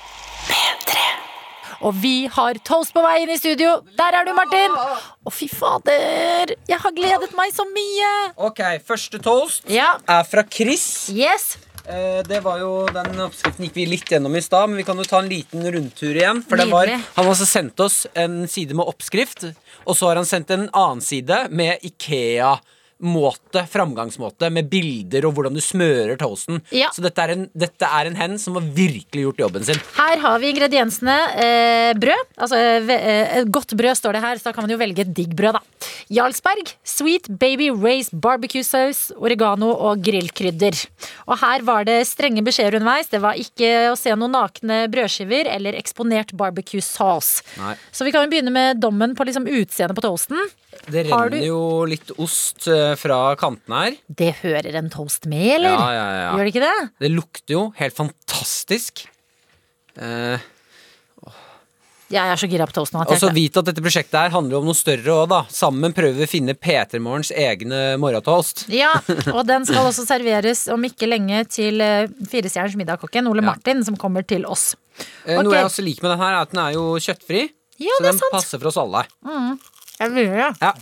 Og vi har toast på vei inn i studio. Der er du, Martin! Å, fy fader! Jeg har gledet meg så mye! Ok, første toast Ja. er fra Chris. Yes. Eh, det var jo, Den oppskriften gikk vi litt gjennom i stad, men vi kan jo ta en liten rundtur igjen. For det var, Han har altså sendt oss en side med oppskrift, og så har han sendt en annen side med Ikea. Måte, framgangsmåte med bilder og hvordan du smører toasten. Ja. Så dette er, en, dette er en hen som har virkelig gjort jobben sin. Her har vi ingrediensene. Eh, brød. Altså eh, eh, godt brød står det her, så da kan man jo velge et digg brød, da. Jarlsberg, sweet baby raised barbecue sauce, oregano og grillkrydder. Og her var det strenge beskjeder underveis. Det var ikke å se noen nakne brødskiver eller eksponert barbecue sauce. Nei. Så vi kan jo begynne med dommen på liksom utseendet på toasten. Det renner du- jo litt ost eh, fra kantene her. Det hører en toast med, eller? Ja, ja, ja. Gjør det ikke det? Det lukter jo helt fantastisk. Eh, Jeg er så gira på toast nå. og så vit at dette prosjektet her handler om noe større òg, da. Sammen prøver vi å finne P3 Morgens egne morgentoast. Ja, og den skal også serveres om ikke lenge til eh, Firestjerners middagkokken, Ole Ja. Martin, som kommer til oss. Eh, okay. Noe jeg også liker med den her, er at den er jo kjøttfri. Ja, så det er den sant. passer for oss alle. Jeg begynner, ja. Ja.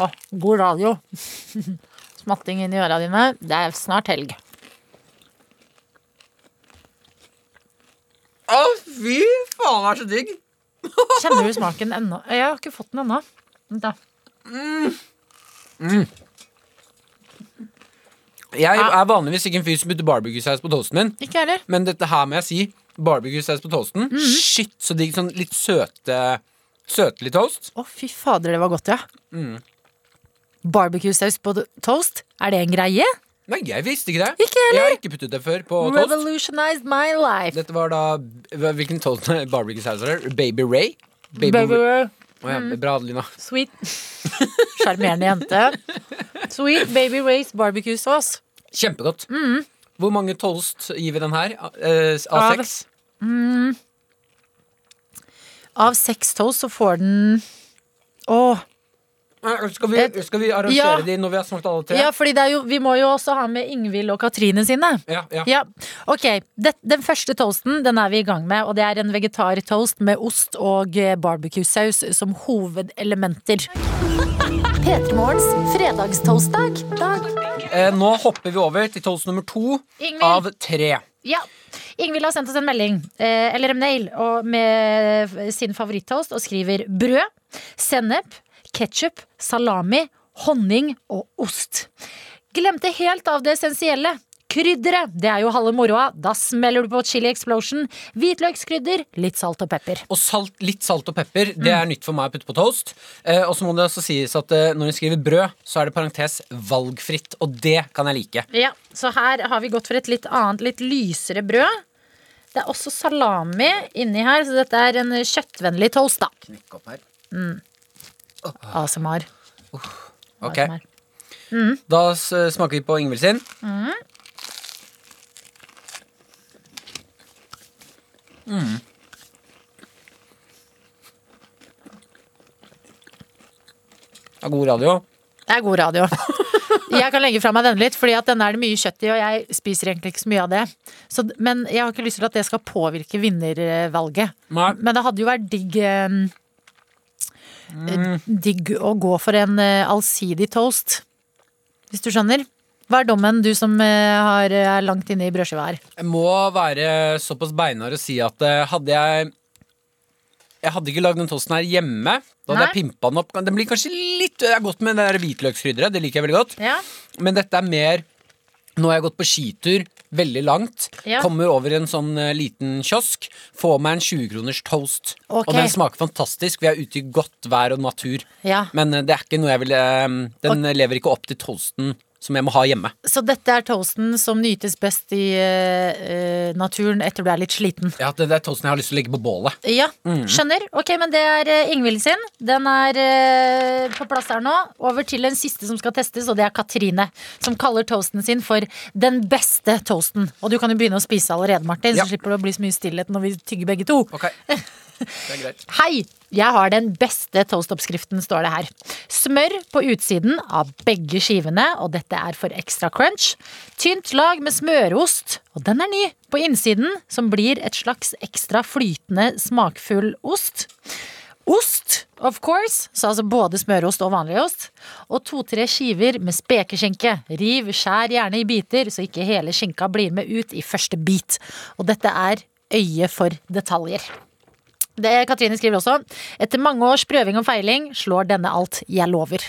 Å, god radio. Smatting inn i øra dine. Det er snart helg. Å, fy faen, det er så digg! Kjenner du smaken ennå? Jeg har ikke fått den ennå. Vent da. Jeg er vanligvis ikke en fyr som putter barbecue-saus på toasten min, Ikke heller. men dette her må jeg si. Barbecue-saus på toasten. Mhm. Shit, så digg. Sånn litt søte Søtlig toast. Å, fy fader, det var godt, ja. Barbecue-saus på toast, er det en greie? Nei, jeg visste ikke det. Ikke jeg jeg har ikke puttet det før på toast. Revolutionized my life. Dette var da Hvilken toast barbecue-saus er det? Baby Ray? Baby, Å ja, bra, Adelina. sweet. Sjarmerende jente. Sweet baby Rays barbecue sauce. Kjempegodt. Mm. Hvor mange toast gir vi den her? Eh, av seks? Av seks toast så får den Åh. Eh, Skal vi, skal vi arrangere Ja. de når vi har smakt alle tre? Ja, fordi det er jo, vi må jo også ha med Ingvild og Katrine sine. Ja, ja. Ja, ok det, Den første toasten den er vi i gang med, og det er en vegetartoast med ost og eh, barbecue-saus som hovedelementer. P3 Morgens fredagstoastdag. Eh, nå hopper vi over til toast nummer to Ingvild. av tre. Ja. Ingvild har sendt oss en melding, eh, eller en mail, og med sin favoritttoast og skriver brød, sennep, ketsjup, salami, honning og ost. Glemte helt av det essensielle. Krydderet, det er jo halve moroa. Da smeller du på chili explosion. Hvitløkskrydder, litt salt og pepper. Og salt, litt salt og pepper. Det er nytt for meg å putte på toast. Eh, og så må det også sies at eh, når hun skriver brød, så er det parentes valgfritt. Og det kan jeg like. Ja, så her har vi gått for et litt annet, litt lysere brød. Det er også salami inni her, så dette er en kjøttvennlig toast, da. Knikk opp her. ASMR. Ok, ASMR. Da smaker vi på Ingvild sin. Det er god radio. Det er god radio. Jeg kan legge fra meg denne litt, fordi at denne er det mye kjøtt i, og jeg spiser egentlig ikke så mye av det. Så, men jeg har ikke lyst til at det skal påvirke vinnervalget. Nei. Men det hadde jo vært digg eh, Digg å gå for en uh, allsidig toast. Hvis du skjønner. Hva er dommen, du som eh, har, er langt inne i brødskiva her? Jeg må være såpass beinhard og si at eh, hadde jeg Jeg hadde ikke lagd den tosten her hjemme. Da hadde Nei. jeg pimpa den opp. Den blir kanskje litt Det er godt med det der hvitløkskrydderet. Det liker jeg veldig godt. Ja. Men dette er mer Nå har jeg gått på skitur veldig langt. Ja. Kommer over en sånn uh, liten kiosk. Får meg en 20-kroners toast. Okay. Og den smaker fantastisk. Vi er ute i godt vær og natur. Ja. Men uh, det er ikke noe jeg vil uh, Den lever ikke opp til toasten som jeg må ha hjemme. Så dette er toasten som nytes best i eh, naturen etter du er litt sliten. Ja, det, det er toasten jeg har lyst til å legge på bålet. Ja, skjønner. Ok, men det er uh, Ingvild sin. Den er uh, på plass her nå. Over til den siste som skal testes, og det er Katrine. Som kaller toasten sin for den beste toasten. Og du kan jo begynne å spise allerede, Martin, Ja. så slipper du å bli så mye stillhet når vi tygger begge to. Ok, Hei! Jeg har den beste toastoppskriften, står det her. Smør på utsiden av begge skivene, og dette er for ekstra crunch. Tynt lag med smørost, og den er ny, på innsiden, som blir et slags ekstra flytende, smakfull ost. Ost, of course, så altså både smørost og vanlig ost. Og to-tre skiver med spekeskinke. Riv, skjær gjerne i biter, så ikke hele skinka blir med ut i første bit. Og dette er øye for detaljer. Det Katrine skriver også. Etter mange års prøving og feiling slår denne alt. Jeg lover.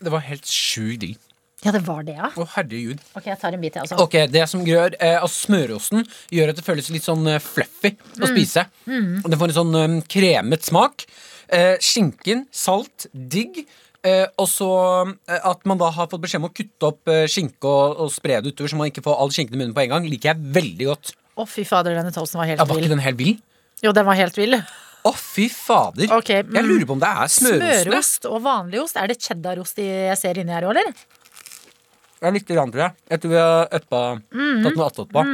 Det var helt sjukt digg. Ja, det var det, ja. Å, herregud. Ok, jeg tar en bit, jeg også. Ok, Det som gjør eh, altså Smørosten gjør at det føles litt sånn eh, fluffy å spise. Den får en sånn eh, kremet smak. Eh, skinken, salt, digg. Eh, og så eh, at man da har fått beskjed om å kutte opp eh, skinke og, og spre det utover, så man ikke får all skinken i munnen på en gang, liker jeg veldig godt. Å, fy fader, denne toasten var helt Ja, var ikke den helt vill? Jo, den var helt vill. Å, fy fader. Ok, Jeg mm. lurer på om det er smørost. Smørost og vanlig ost. Er det cheddarost jeg ser inni her òg, eller? Ja, litt grann, tror jeg. Jeg tror vi har uppa tatt noe attåt på.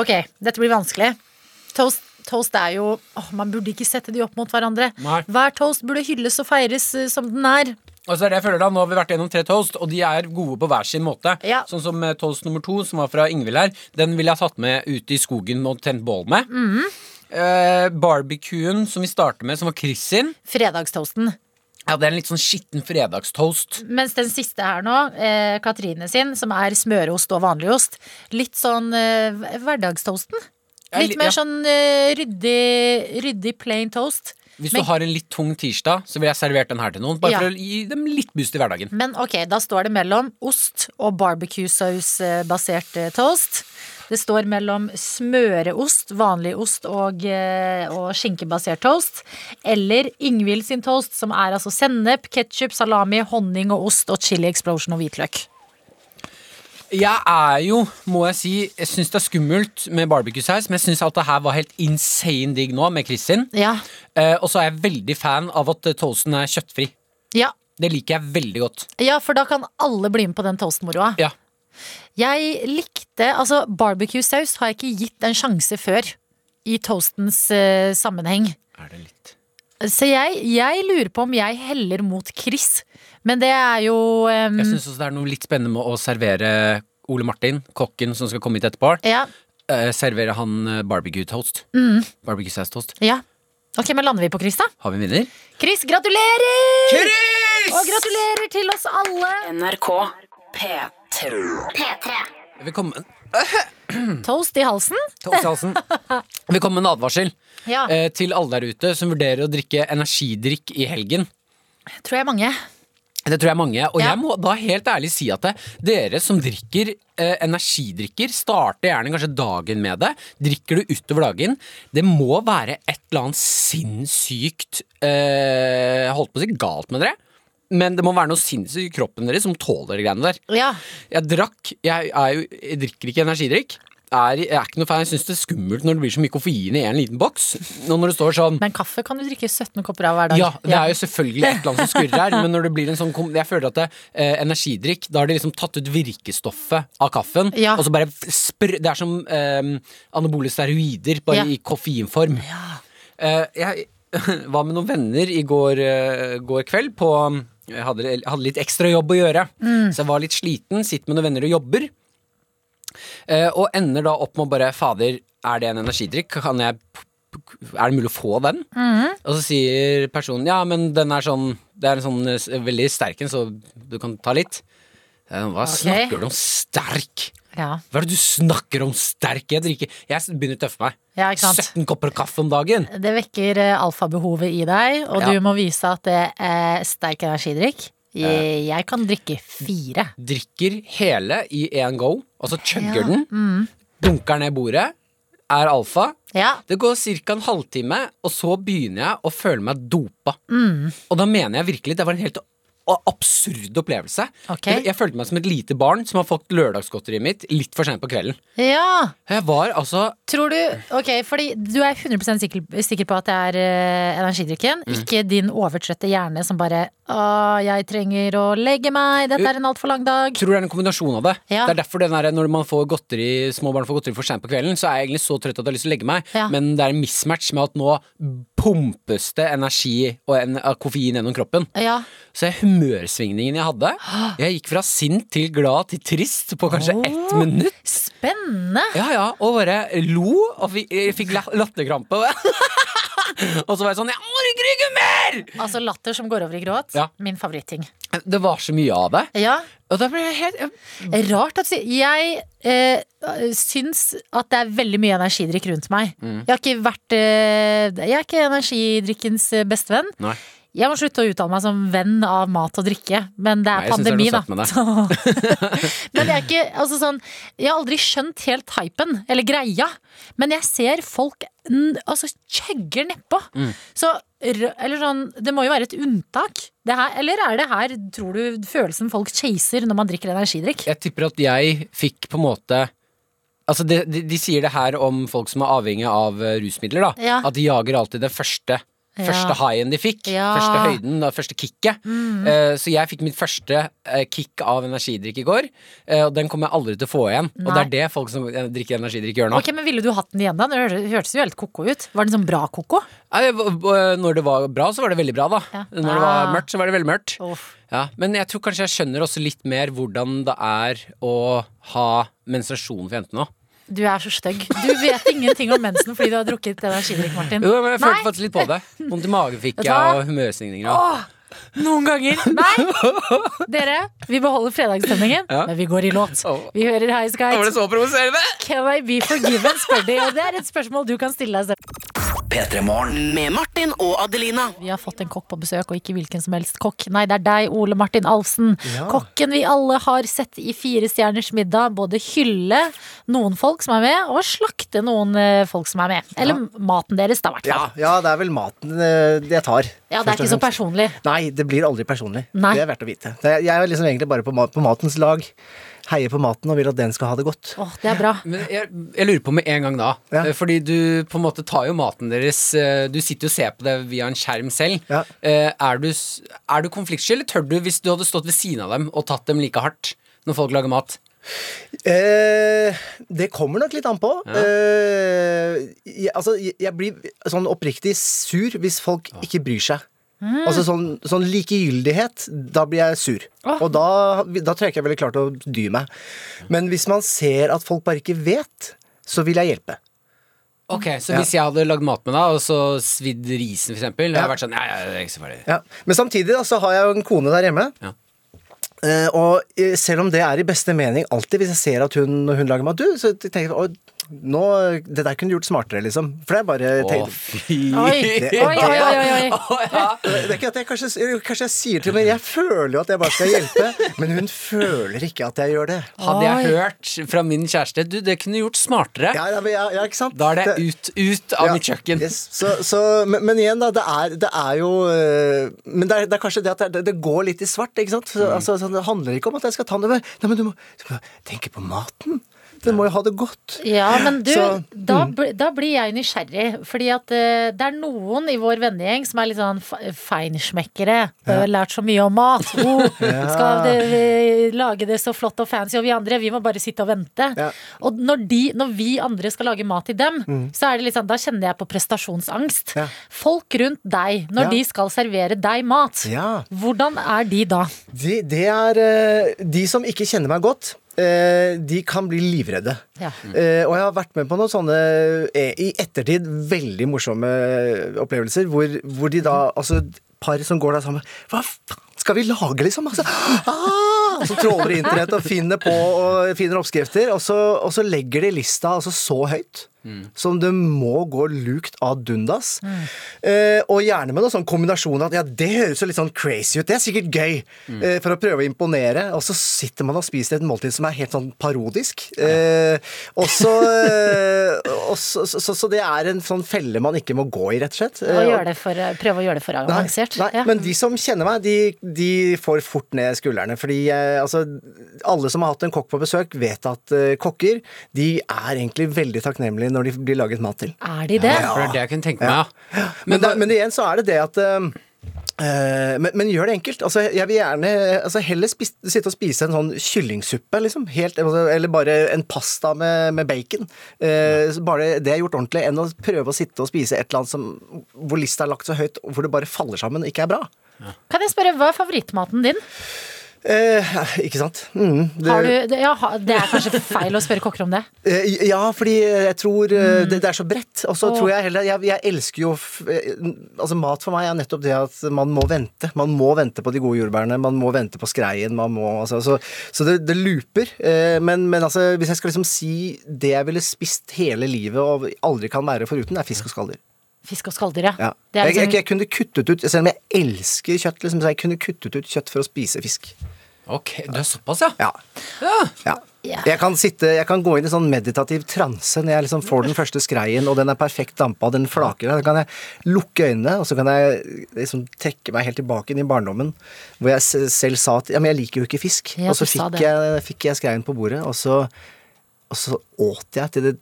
Ok, dette blir vanskelig. Toast, toast er jo åh, Man burde ikke sette de opp mot hverandre. Nei. Hver toast burde hylles og feires eh, som den er. Og så er det jeg føler da, Nå har vi vært gjennom tre toast, og de er gode på hver sin måte. Ja. Sånn som eh, toast nummer to, som var fra Ingvild her. Den ville jeg tatt med ut i skogen og tent bål med. Eh, barbecuen som vi starter med, som var Chris sin. Fredagstoasten. Ja, Det er en litt sånn skitten fredagstoast. Mens den siste her nå, eh, Katrine sin, som er smørost og vanligost, litt sånn eh, hverdagstoasten. Litt mer ja. sånn eh, ryddig, ryddig plain toast. Hvis Men- du har en litt tung tirsdag, så ville jeg servert den her til noen. Bare Ja. for å gi dem litt boost i hverdagen. Men ok, da står det mellom ost og barbecue-saus-basert eh, toast. Det står mellom smøreost, vanlig ost og, eh, og skinkebasert toast. Eller Ingvild sin toast, som er altså sennep, ketsjup, salami, honning og ost og chili explosion og hvitløk. Jeg er jo, må jeg si, jeg syns det er skummelt med barbecue-saus, men jeg syns alt det her var helt insane digg nå med Kristin. Ja. Eh, og så er jeg veldig fan av at eh, toasten er kjøttfri. ja. Det liker jeg veldig godt. Ja, for da kan alle bli med på den toastmoroa. Ja. Jeg likte Altså, barbecue-saus har jeg ikke gitt en sjanse før i toastens eh, sammenheng. Er det litt Så jeg, jeg lurer på om jeg heller mot Chris. Men det er jo um... Jeg syns også det er noe litt spennende med å servere Ole Martin, kokken som skal komme hit etterpå. ja, Uh, servere han eh, barbecue-toast. Mm. Barbecue-saus-toast. ja. Ok, men lander vi på Chris, da? Har vi en vinner? Chris, gratulerer! Chris! Og gratulerer til oss alle! NRK P3. P3. Velkommen Toast i halsen. Toast i halsen. Velkommen med en advarsel Ja, eh, til alle der ute som vurderer å drikke energidrikk i helgen. tror jeg mange. Det tror jeg mange. Og Ja. jeg må da helt ærlig si at det, dere som drikker eh, energidrikker, starter gjerne kanskje dagen med det. Drikker du utover dagen. Det må være et eller annet sinnssykt eh, Holdt på å si galt med dere. Men det må være noe sinnssykt i kroppen deres som tåler de greiene der. Ja, Jeg drakk Jeg, jo, jeg drikker ikke energidrikk. Er, jeg er ikke noe fan. Jeg syns det er skummelt når det blir så mye koffein i en liten boks. Nå når det står sånn Men kaffe kan du drikke 17 kopper av hver dag. ja, det er jo selvfølgelig et eller annet som skurrer her, men når det blir en sånn Jeg føler at det, eh, energidrikk, da har de liksom tatt ut virkestoffet av kaffen, Ja. og så bare spr Det er som eh, anabole steroider, bare Ja. i koffeinform. Eh, jeg var med noen venner i går, eh, går kveld på Jeg hadde, hadde litt ekstra jobb å gjøre, Mm. så jeg var litt sliten. Sitter med noen venner og jobber. Eh, og ender da opp med å bare Fader, er det en energidrikk? Kan jeg Er det mulig å få den? Og så sier personen ja, men den er sånn Det er en sånn eh, veldig sterk en, så du kan ta litt. Hva Hva snakker du om sterk? Ja. Hva er det du snakker om sterk? Jeg drikker Jeg begynner å tøffe meg. Ja, ikke sant? 17 kopper kaffe om dagen. Det vekker eh, alfabehovet i deg, og Ja. du må vise at det er sterk energidrikk. Jeg, kan drikke fire. Drikker hele i én go, og så chugger Ja, mm. den. Dunker ned bordet. Er alfa. Ja. Det går ca. en halvtime, og så begynner jeg å føle meg dopa. Mm. Og da mener jeg virkelig Det var en helt absurd opplevelse. Okay. Jeg, jeg følte meg som et lite barn som har fått lørdagsgodteriet mitt litt for sent på kvelden. Ja, Jeg var altså tror du Ok, fordi du er 100 sikker, sikker på at det er uh, energidrikken, Mm. ikke din overtrøtte hjerne som bare Å, jeg trenger å legge meg, dette er en altfor lang dag. tror det er en kombinasjon av det. Ja. Det er derfor der, Når man får godteri, små barn får godteri for sent på kvelden, så er jeg egentlig så trøtt at jeg har lyst til å legge meg. Ja. Men det er en mismatch med at nå pumpes det energi og en, koffein gjennom kroppen. Ja. Så humørsvingningen jeg hadde Jeg gikk fra sint til glad til trist på kanskje ett minutt. Spennende! Ja, ja, og bare lo og fikk, fikk latterkrampe. og så var jeg sånn Jeg orker ikke mer! Altså latter som går over i gråt. Ja. Min favoritting. Det var så mye av det. Ja, Og da ble jeg helt Rart at Jeg eh, syns at det er veldig mye energidrikk rundt meg. Mm. Jeg har ikke vært eh, Jeg er ikke energidrikkens eh, bestevenn. Nei. Jeg må slutte å uttale meg som venn av mat og drikke, men det er Nei, det er pandemi, da. men jeg er ikke altså sånn Jeg har aldri skjønt helt hypen, eller greia. Men jeg ser folk altså chugger nedpå. Mm. Så Eller sånn Det må jo være et unntak. Det her, eller er det her, tror du, følelsen folk chaser når man drikker energidrikk? Jeg tipper at jeg fikk på en måte Altså de, de, de sier det her om folk som er avhengig av eh, rusmidler. da Ja. At de jager alltid det første. Første highen de fikk. Ja. Mm. Første høyden, det første kicket. Eh, så jeg fikk mitt første uh, kick av energidrikk i går. uh, og den kommer jeg aldri til å få igjen. Og det er det folk som drikker energidrikk, gjør nå. Ok, men Ville du hatt den igjen da? Det hørtes- jo helt ko-ko ut. Var den sånn bra ko-ko? Nei, Når det var bra, så var det veldig bra, da. Ja. Når det var Ah. mørkt, så var det veldig mørkt. Ja, men jeg tror kanskje jeg skjønner også litt mer hvordan det er å ha menstruasjon for jentene nå. Du er så stygg. Du vet ingenting om mensen fordi du har drukket energidrikk, Martin. Jo, men jeg følte Nei. faktisk litt på det. Vondt i magen fikk jeg, og humørsvingninger. Og... Åh, noen ganger. Nei! Dere, vi beholder fredagsstemningen, Ja. men vi går i låt. Vi hører High Da var det Skies. så provoserende! Can I be forgiven, spør de. Og det er et spørsmål du kan stille deg selv. P3 Morgen. Med Martin og Adelina. Vi har fått en kokk på besøk, og ikke hvilken som helst kokk. Nei, det er deg, Ole Martin Alfsen. Kokken vi alle har sett i Fire stjerners middag. Både hylle noen folk som er med, og slakte noen eh, folk som er med. Eller maten deres, da, i hvert Ja, fall. ja, det er vel maten eh, jeg tar. Ja, det er ikke så personlig. Nei, det blir aldri personlig. Nei. Det er verdt å vite. Jeg er liksom egentlig bare på matens lag. Heier på maten og vil at den skal ha det godt. Åh, det er bra. Men jeg, jeg lurer på med en gang da. Ja. eh, Fordi du på en måte tar jo maten deres eh, Du sitter jo og ser på det via en skjerm selv. Ja. Eh, Er du, er du konfliktsky, eller tør du hvis du hadde stått ved siden av dem og tatt dem like hardt når folk lager mat? Eh, det kommer nok litt an på. Eh, jeg, altså, jeg, jeg blir sånn oppriktig sur hvis folk ikke bryr seg. Altså sånn, sånn likegyldighet, da blir jeg sur. Og da, da tror jeg jeg ville klart å dy meg. Men hvis man ser at folk bare ikke vet, så vil jeg hjelpe. Ok, Så Ja. hvis jeg hadde lagd mat med deg, og så svidd risen, jeg Ja. hadde vært sånn Ja, ja, det er ikke så farlig. Ja. Men samtidig da, så har jeg jo en kone der hjemme. Ja. Eh, og eh, selv om det er i beste mening alltid hvis jeg ser at hun, når hun lager mat Du, så tenker jeg «Å, nå, Det der kunne du gjort smartere, liksom. For det er bare Å, fy Oi, Det- oi, oi, oi, oi. Det er ikke at jeg kanskje, kanskje jeg sier til henne Jeg føler jo at jeg bare skal hjelpe, men hun føler ikke at jeg gjør det. Hadde jeg hørt fra min kjæreste Du, det kunne du gjort smartere. Ja, ja, men ja, ja ikke sant? Da er det ut, ut av Ja, mitt kjøkken. yes. Så, så, men, men igjen, da. Det er, det er jo øh, Men det er, det er kanskje det at det, det går litt i svart. ikke sant? Mm. Så, altså, sånn, det handler ikke om at jeg skal ta den over. Nei, men du må, du må tenke på maten. Den må jo ha det godt. Ja, men du, Så, da, bl- da blir jeg nysgjerrig. Fordi at uh, det er noen i vår vennegjeng som er litt sånn fe- feinschmeckere. Ja. har lært så mye om mat. Oh, skal det, lage det så flott og fancy, og vi andre vi må bare sitte og vente. Ja. Og når, de, når vi andre skal lage mat til dem, så er det litt sånn, da kjenner jeg på prestasjonsangst. Ja. Folk rundt deg, når Ja. de skal servere deg mat, Ja. hvordan er de da? De, det er øh, De som ikke kjenner meg godt, de kan bli livredde. Ja. Eh, og jeg har vært med på noen sånne eh, i ettertid veldig morsomme opplevelser, hvor, hvor de da Altså par som går der sammen Hva faen skal vi lage, liksom? Altså, ah! Så tråler de internett og finner på og finner oppskrifter, og så, og så legger de lista altså så høyt. Som det må gå lukt av dundas. Eh, og gjerne med noen sånn kombinasjon at ja, det høres jo litt sånn crazy ut, det er sikkert gøy, eh, for å prøve å imponere. Og så sitter man og spiser et måltid som er helt sånn parodisk. Eh, og så, eh, og så, så, så, det er en sånn felle man ikke må gå i, rett og slett. Og Eh, det for, prøve å gjøre det for Nei, avansert. nei Ja. men de som kjenner meg, de, de får fort ned skuldrene. Fordi eh, altså, alle som har hatt en kokk på besøk, vet at kokker de er egentlig veldig takknemlige når de blir laget mat til. Er de det? For det er det jeg kunne tenke meg, ja. Men, da, men igjen så er det det at eh, eh, men, men gjør det enkelt. Altså, jeg vil gjerne altså, heller spis, sitte og spise en sånn kyllingsuppe, liksom. Helt, altså, eller bare en pasta med, med bacon. Uh, ja. bare det er gjort ordentlig, enn å prøve å sitte og spise et eller annet som, hvor lista er lagt så høyt, hvor det bare faller sammen og ikke er bra. Kan jeg spørre, hva er favorittmaten din? Eh, ikke sant? Mm, det, Har du, det, ja, det er kanskje feil å spørre kokker om det. Eh, ja, fordi jeg tror mm. det, det er så bredt. Og så tror jeg heller jeg, jeg elsker jo eh, Altså Mat for meg er nettopp det at man må vente. Man må vente på de gode jordbærene, man må vente på skreien. Man må, altså, så så det, det looper. Eh, men, men altså, hvis jeg skal liksom si det jeg ville spist hele livet og aldri kan være foruten, er fisk og skalldyr. Fisk og skalldyr, ja. Ja. Det er Jeg, jeg, liksom, jeg kunne kuttet ut Selv om jeg elsker kjøtt, liksom, så jeg kunne kuttet ut kjøtt for å spise fisk. Ok, du er såpass, ja. Ja. ja. Ja. Jeg kan sitte, jeg kan gå inn i sånn meditativ transe når jeg liksom får den første skreien, og den er perfekt dampa, den flaker. Da kan jeg lukke øynene, og så kan jeg liksom trekke meg helt tilbake inn i barndommen, hvor jeg selv sa at ja, men jeg liker jo ikke fisk. Ja, og så fikk jeg, fikk jeg skreien på bordet, og så, og så åt jeg til det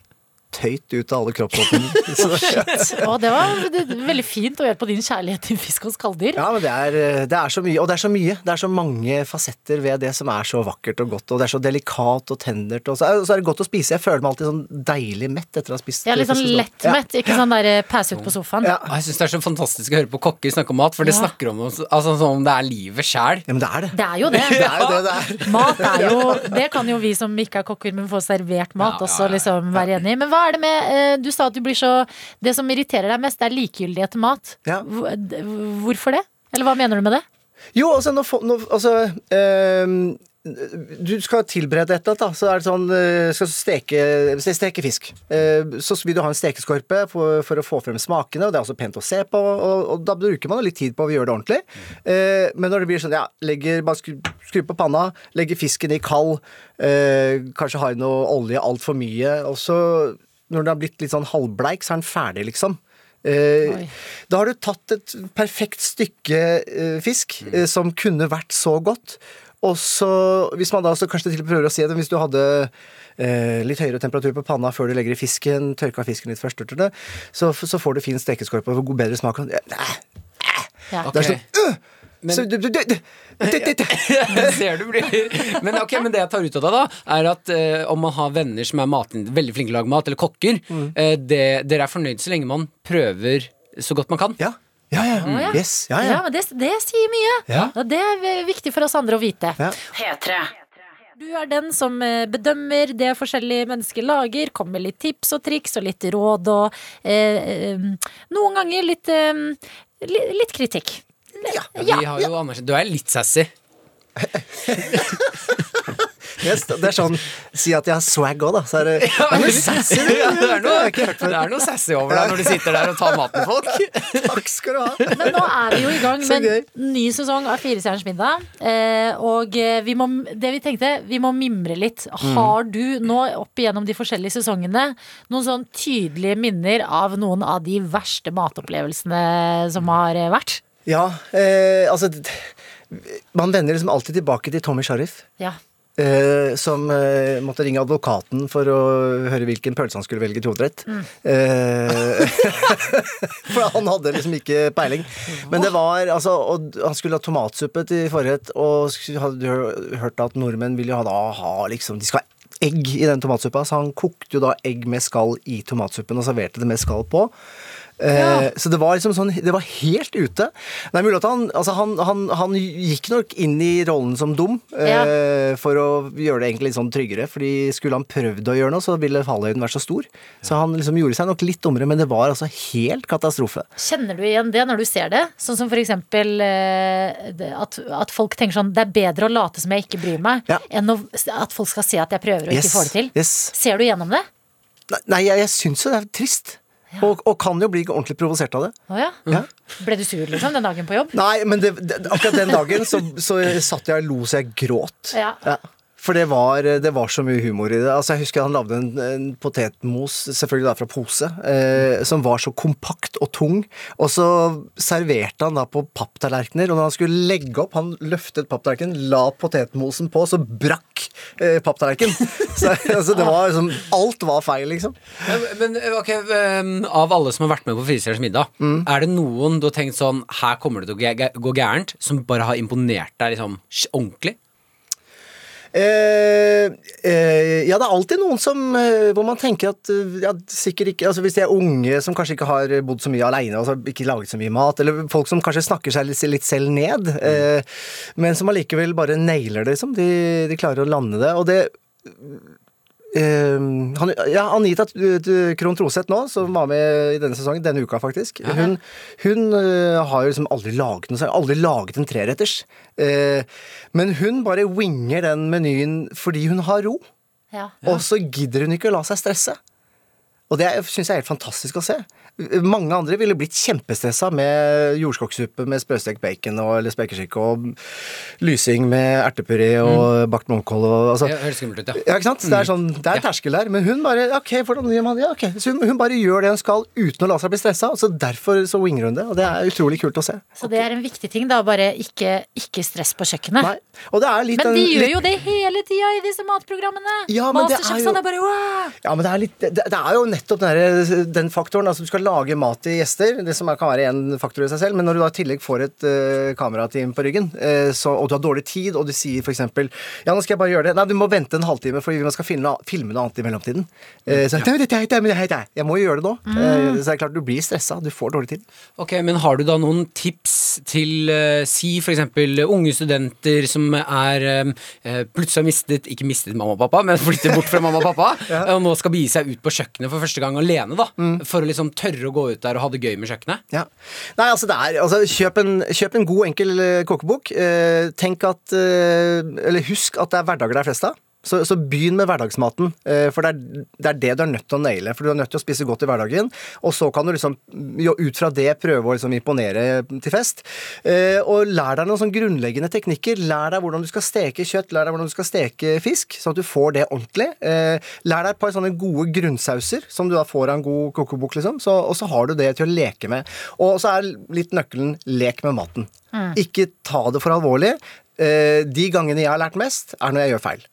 tøyt ut av alle kroppsåpningene. Så- Å, det var veldig fint å gjøre på din kjærlighet til fisk og skalldyr. Ja, men det er, det er så mye, og det er så mye. Det er så mange fasetter ved det som er så vakkert og godt, og det er så delikat og tendert, og så er, så er det godt å spise. Jeg føler meg alltid sånn deilig mett etter å ha spist Ja, litt sånn lett mett. ikke sånn der eh, pæse ut på sofaen. Ja. Jeg syns det er så fantastisk å høre på kokker snakke om mat, for det Ja. snakker om altså, som om det er livet sjæl. Ja, men det er det. Det er jo det. Det er jo det det er. Mat er jo Det kan jo vi som ikke er kokker, men får servert mat, Ja, ja, også liksom være enig i. Men hva er det med eh, Du sa at du blir så Det som irriterer deg mest, er likegyldighet til mat. Ja. Hvorfor det? Eller hva mener du med det? Jo, altså, nå, nå, altså øh, du skal tilberede et eller annet. Så er det sånn eh, Skal steke, steke fisk. Eh, Så vil du ha en stekeskorpe for, for å få frem smakene, og det er også pent å se på. Og, og da bruker man litt tid på å gjøre det ordentlig. Men når det blir sånn, ja, legger, bare skru, skru på panna, legger fisken i kald, kanskje har noe olje altfor mye, og så når den har blitt litt sånn halvbleik, så er den ferdig, liksom. Eh, da har du tatt et perfekt stykke eh, fisk eh, som kunne vært så godt. Og så, hvis man da så kanskje til prøver å si det, hvis du hadde eh, litt høyere temperatur på panna før du legger i fisken, tørka fisken litt først, det, så, så får du fin stekeskorpe og god- bedre smak. Nei, Ja. det er sånn øh! Men- så, du, du, du. Ser du blir Men okay, men det jeg tar ut av det, da, er at eh, om man har venner som er mat, veldig flinke til å lage mat, eller kokker, Mm. eh, det, dere er fornøyd så lenge man prøver så godt man kan. Ja. Ja, ja. ja. Yes. Ja, Ja, ja. men det, det sier mye. Ja. Det er viktig for oss andre å vite. Ja. P3. Du er den som eh, bedømmer det forskjellige mennesker lager, kommer med litt tips og triks og litt råd og eh, eh, noen ganger litt, eh, litt kritikk. Vi har jo anerkjent Du er litt sassy. Yes, det er sånn Si at jeg har swag òg, da. Så er det, det er sassy. Ja, det, er Det ikke noe, det er noe sassy over deg når du sitter der og tar maten folk. Takk skal du ha. Men nå er vi jo i gang med en ny sesong av Firestjerners middag. Eh, og eh, vi må, det vi tenkte, vi må mimre litt. Mm. Har du nå opp igjennom de forskjellige sesongene noen sånn tydelige minner av noen av de verste matopplevelsene som har eh, vært? Ja, eh, altså Man vender liksom alltid tilbake til Tommy Sharif. Ja. Eh, som eh, måtte ringe advokaten for å høre hvilken pølse han skulle velge til hovedrett. Eh, for han hadde liksom ikke peiling. Men det var altså og Han skulle ha tomatsuppe til forrett, og hadde hø- hørt at nordmenn vil jo ha, da ha liksom De skal ha egg i den tomatsuppa, så han kokte jo da egg med skall i tomatsuppen og serverte det med skall på. Eh, Så det var liksom sånn Det var helt ute. Det er mulig at han Altså, han, han, han gikk nok inn i rollen som dum eh, for å gjøre det egentlig litt sånn tryggere. Fordi skulle han prøvd å gjøre noe, så ville fallhøyden vært så stor. Så han liksom gjorde seg nok litt dummere, men det var altså helt katastrofe. Kjenner du igjen det når du ser det? Sånn som for eksempel eh, at, at folk tenker sånn Det er bedre å late som jeg ikke bryr meg, Ja. enn å, at folk skal se at jeg prøver og ikke får det til. Yes. Ser du gjennom det? Nei, Nei, jeg, jeg syns jo det er trist. Og, og kan jo bli ordentlig provosert av det. Å ja. Ja. Ble du sur liksom den dagen på jobb? Nei, men det, det, akkurat den dagen så, så satt jeg og lo så jeg gråt. Ja. For det var, det var så mye humor i det. Altså Jeg husker han lagde en, en potetmos, selvfølgelig da fra pose, eh, som var så kompakt og tung. Og så serverte han da på papptallerkener, og når han skulle legge opp, han løftet papptallerkenen, la potetmosen på, så brakk eh, papptallerkenen. Så altså, det var liksom Alt var feil, liksom. Men, ok, um, Av alle som har vært med på Fristjerners middag, Mm. er det noen du har tenkt sånn Her kommer det til å gå gærent, som bare har imponert deg liksom ordentlig? Eh, eh, ja, det er alltid noen som eh, Hvor man tenker at ja, sikkert ikke Altså Hvis de er unge som kanskje ikke har bodd så mye aleine og ikke laget så mye mat, eller folk som kanskje snakker seg litt, selv ned, eh, men som allikevel bare nailer det, liksom. De, de klarer å lande det. Og det eh, han, ja, Anita Krohn Troseth nå, som var med i denne sesongen, denne uka faktisk, hun, hun uh, har jo liksom aldri laget noe, særlig. aldri laget en treretters. Uh, men hun bare winger den menyen fordi hun har ro. Ja. Og så gidder hun ikke å la seg stresse. Og det syns jeg er helt fantastisk å se. Mange andre ville blitt kjempestressa med jordskokksuppe med sprøstekt bacon og, eller spekeskinke og lysing med ertepuré og bakt blomkål og altså, Det høres skummelt ut, ja. ja, ikke sant? Det er, sånn, det er terskel der. Men hun bare OK, hvordan gjør man det? Ja, okay. Så hun, hun bare gjør det hun skal uten å la seg bli stressa. Og så derfor så winger hun det. Og det er utrolig kult å se. Så det er en viktig ting, da. Bare ikke, ikke stress på kjøkkenet. Nei. Og det er litt Men de gjør litt- jo det hele tida i disse matprogrammene. Ja, men det er jo- bare wow! Ja, men det er, litt, det, det er jo nettopp den, der- den faktoren. Altså, du skal lage mat til gjester, det som er, kan være en faktor i seg selv, men når du da i tillegg får et uh, kamerateam på ryggen, uh, så, og du har dårlig tid, og du sier f.eks. Ja, nå skal jeg bare gjøre det. Nei, du må vente en halvtime, fordi vi skal filme, filme noe annet i mellomtiden. Uh, så, ja. dette er- Jeg må jo gjøre det nå. Eh, så det er klart du blir stressa. Du får dårlig tid. Ok, Men har du da noen tips til si f.eks. unge studenter som er eh, plutselig har mistet Ikke mistet mamma og pappa, men flyttet bort fra mamma og pappa, og nå skal begi seg ut på kjøkkenet for første gang alene, da. For å liksom tørre å gå ut der og ha det gøy med kjøkkenet. Ja. Nei, altså det er altså, kjøp, en, kjøp en god, enkel eh, kokebok. Eh, tenk at eh, Eller husk at det er hverdager det er flest av. Så, så begynn med hverdagsmaten, eh, for det er, det er det du er nødt til å naile. For du er nødt til å spise godt i hverdagen, og så kan du liksom jo, ut fra det prøve å liksom imponere til fest. Eh, og lær deg noen sånn grunnleggende teknikker. Lær deg hvordan du skal steke kjøtt, lær deg hvordan du skal steke fisk, sånn at du får det ordentlig. Eh, lær deg et par sånne gode grunnsauser som du da får av en god kokebok, liksom. Så, og så har du det til å leke med. Og så er litt nøkkelen lek med maten. Ikke ta det for alvorlig. De gangene jeg har lært mest, er når jeg gjør feil.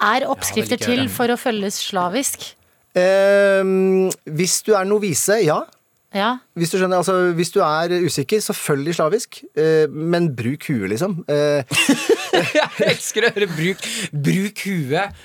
Er oppskrifter Ja, til for å følges slavisk? Eh, hvis du er novise, ja. Ja. Hvis du skjønner, altså Hvis du er usikker, så følg de slavisk. Eh, men bruk huet, liksom. Eh, Jeg elsker å høre bruk, bruk huet.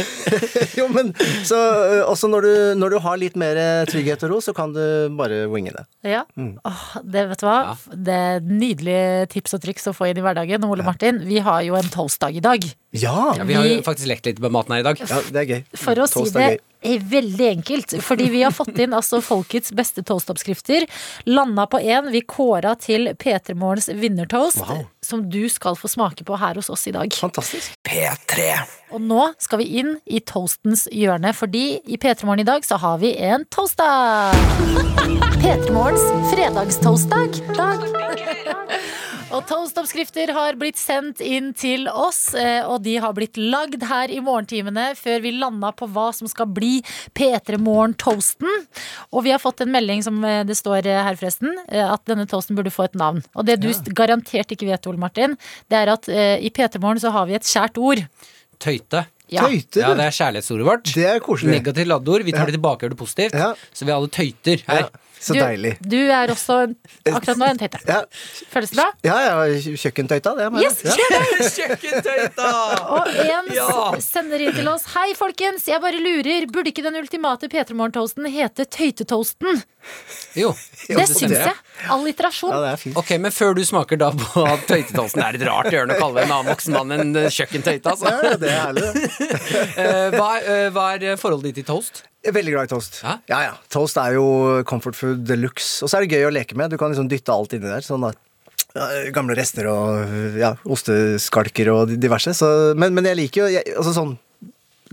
jo, men så eh, Også når du, når du har litt mer trygghet og ro, så kan du bare winge det. Ja. Mm. Åh, det vet du hva? Det er nydelige tips og triks å få inn i hverdagen. Ole Martin, vi har jo en toastdag i dag. Ja! Ja, vi har jo faktisk lekt litt med maten her i dag. Ja, det er gøy. For å si det er er veldig enkelt. Fordi vi har fått inn altså folkets beste toastoppskrifter. Landa på én. Vi kåra til P3 Morgens vinnertoast. Wow. Som du skal få smake på her hos oss i dag. Fantastisk. P3. Og nå skal vi inn i toastens hjørne, fordi i P3 Morgen i dag så har vi en toastdag. P3 Morgens fredagstoastdag. Dag. Og toastoppskrifter har blitt sendt inn til oss, eh, og de har blitt lagd her i morgentimene før vi landa på hva som skal bli P3 Morgen-toasten. Og vi har fått en melding som eh, det står eh, her, forresten, at denne toasten burde få et navn. Og det du garantert ikke vet, Ole Martin, det er at i P3 Morgen så har vi et kjært ord. Tøyte. Ja. Tøyte, Ja, det er kjærlighetsordet vårt. Det er koselig. Negativt ladeord. Vi tar det tilbake og gjør det positivt. Ja. Så vi alle tøyter her. Ja, så Du, deilig. du er også en, akkurat nå en tøyte. Ja, Føles det bra? ja, ja kjøkkentøyta, det. Yes, Ja. Kjøkkentøyta! Og en Ja. sender inn til oss Hei folkens, jeg bare lurer Burde ikke den ultimate P3 Morgen-toasten hete Tøytetoasten? Jo. Det så syns jeg. Alliterasjon. Ja, det er fint. Ok, men før du smaker da på at tøytetoasten er et rart hjørne å kalle en annen voksen mann en eh, kjøkkentøyte, altså. Ja, det er herlig. Eh, hva, eh, hva er forholdet ditt til toast? Jeg er veldig glad i toast. Ja? Ja, ja. Toast er jo comfort food de luxe. Og så er det gøy å leke med. Du kan liksom dytte alt inni der. Sånn at Gamle rester og ja, osteskalker og diverse. Så, men, men jeg liker jo jeg, altså sånn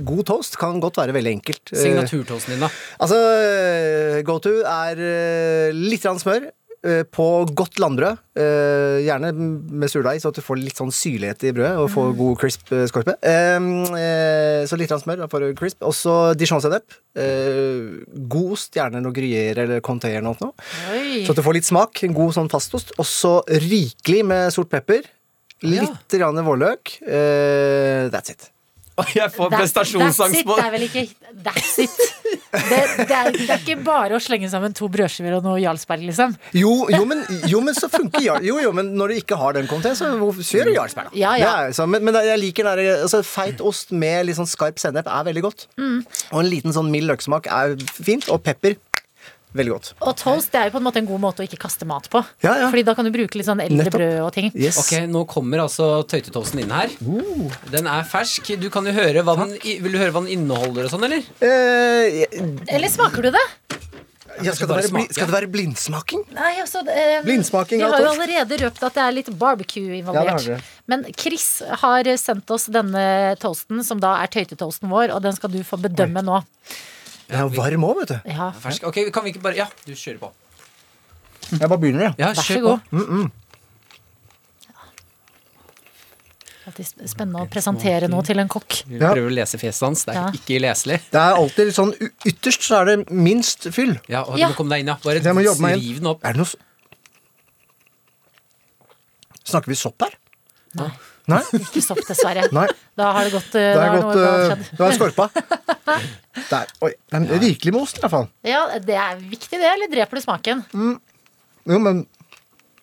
god toast kan godt være veldig enkelt. Eh, Signaturtoasten din, da. Altså, eh, go to er eh, litt smør eh, på godt landbrød. eh, Gjerne med surdeig, så at du får litt sånn syrlighet i brødet og får god crisp eh, skorpe. Eh, eh, Så litt smør for crisp. Også dijon-sennep. Eh, God ost, gjerne noe gruyere eller conté eller noe. Oi. Så at du får litt smak. En god sånn fastost. Også rikelig med sort pepper. Litt ja. vårløk. Eh, that's it. Jeg får prestasjonsangst That's it, det er vel ikke That's it. Det, det, er, det er ikke bare å slenge sammen to brødskiver og noe Jarlsberg, liksom. Jo, jo, men, jo, men så funker Jarl... Jo, jo, men når du ikke har den konten, så du Jarlsberg, da? Ja, ja. Er, så, men, men jeg liker den der altså, Feit ost med litt sånn skarp sennep er veldig godt. Mm. Og en liten sånn mild løksmak er fint. Og pepper. Veldig godt. Og toast det er jo på en måte en god måte å ikke kaste mat på. Ja, ja. Fordi da kan du bruke litt sånn eldre Nettopp. brød og ting. Yes. Ok, Nå kommer altså tøytetoasten inn her. Den er fersk. Du kan jo høre hva den, Vil du høre hva den inneholder og sånn, eller? Eh, Eller smaker du det? ja, skal, det være, smake. skal det være blindsmaking? Nei, altså eh, Blindsmaking Vi har jo allerede røpt at det er litt barbecue involvert. Ja. Men Chris har sendt oss denne toasten, som da er tøytetoasten vår, og den skal du få bedømme nå. Den er varm òg, vet du. Ja, Fersk. Ok, Kan vi ikke bare Ja, du kjører på. Jeg bare begynner, jeg. Ja, Vær så kjør god. på. Alltid spennende å presentere noe til en kokk. Vi Ja. prøver å lese fjeset hans. Det er Ja. ikke leselig. Det er alltid litt sånn y- Ytterst så er det minst fyll. Ja, og Ja. Du må komme deg inn, ja. Bare Jeg må jobbe meg inn. riv den opp. Er det noe s- Snakker vi sopp her? Nei. Ikke sopp, dessverre. Nei. Da har det gått eh, Det Da er har noe uh. Det skorpa. Der. Oi. Det er rikelig med ost, i hvert fall. Ja, det er viktig, det. Eller dreper du smaken? Jo, men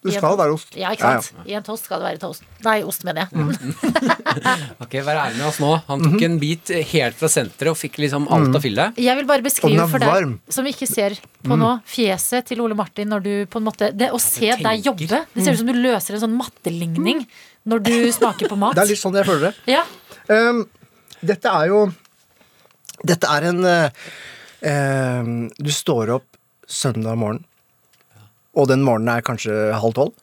det skal være ost. Ja, ikke sant? I en toast skal det være toast. Nei, ost, mener jeg. Ok, Vær ærlig med oss nå. Han tok en bit helt fra senteret og fikk liksom alt av fillet. Jeg vil bare beskrive for deg som ikke ser på nå, fjeset til Ole Martin når du på en måte Det å se deg jobbe Det ser ut som du løser en sånn matteligning når du smaker på mat. Det er litt sånn jeg føler det. Ja, Um, dette er jo Dette er en uh, um, Du står opp søndag morgen, og den morgenen er kanskje halv tolv.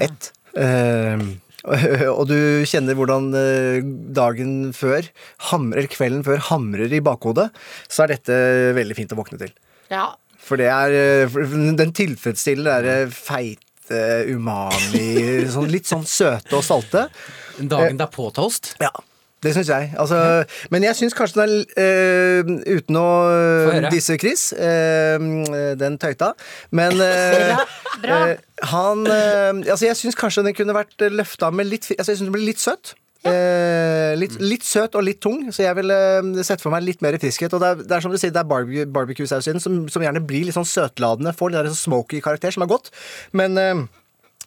Ett. Um, og du kjenner hvordan uh, dagen før, hamrer, kvelden før, hamrer i bakhodet. Så er dette veldig fint å våkne til. ja. For det er uh, Den tilfredsstiller det der feite umami sånn, Litt sånn søte og salte. Dagen derpå toast. Ja, det syns jeg. Altså, men jeg syns kanskje den er eh, Uten å uh, disse Chris, eh, den tøyta, men eh, Bra. Eh, han eh, Altså, jeg syns kanskje den kunne vært løfta med litt Altså, jeg syns den ble litt søt. Eh, litt, litt søt og litt tung, så jeg ville sett for meg litt mer friskhet. Og det er, det er som du sier, det er barbecue, barbecue-sausen som, som gjerne blir litt sånn søtladende. Får den der smoky karakter, som er godt. Men eh,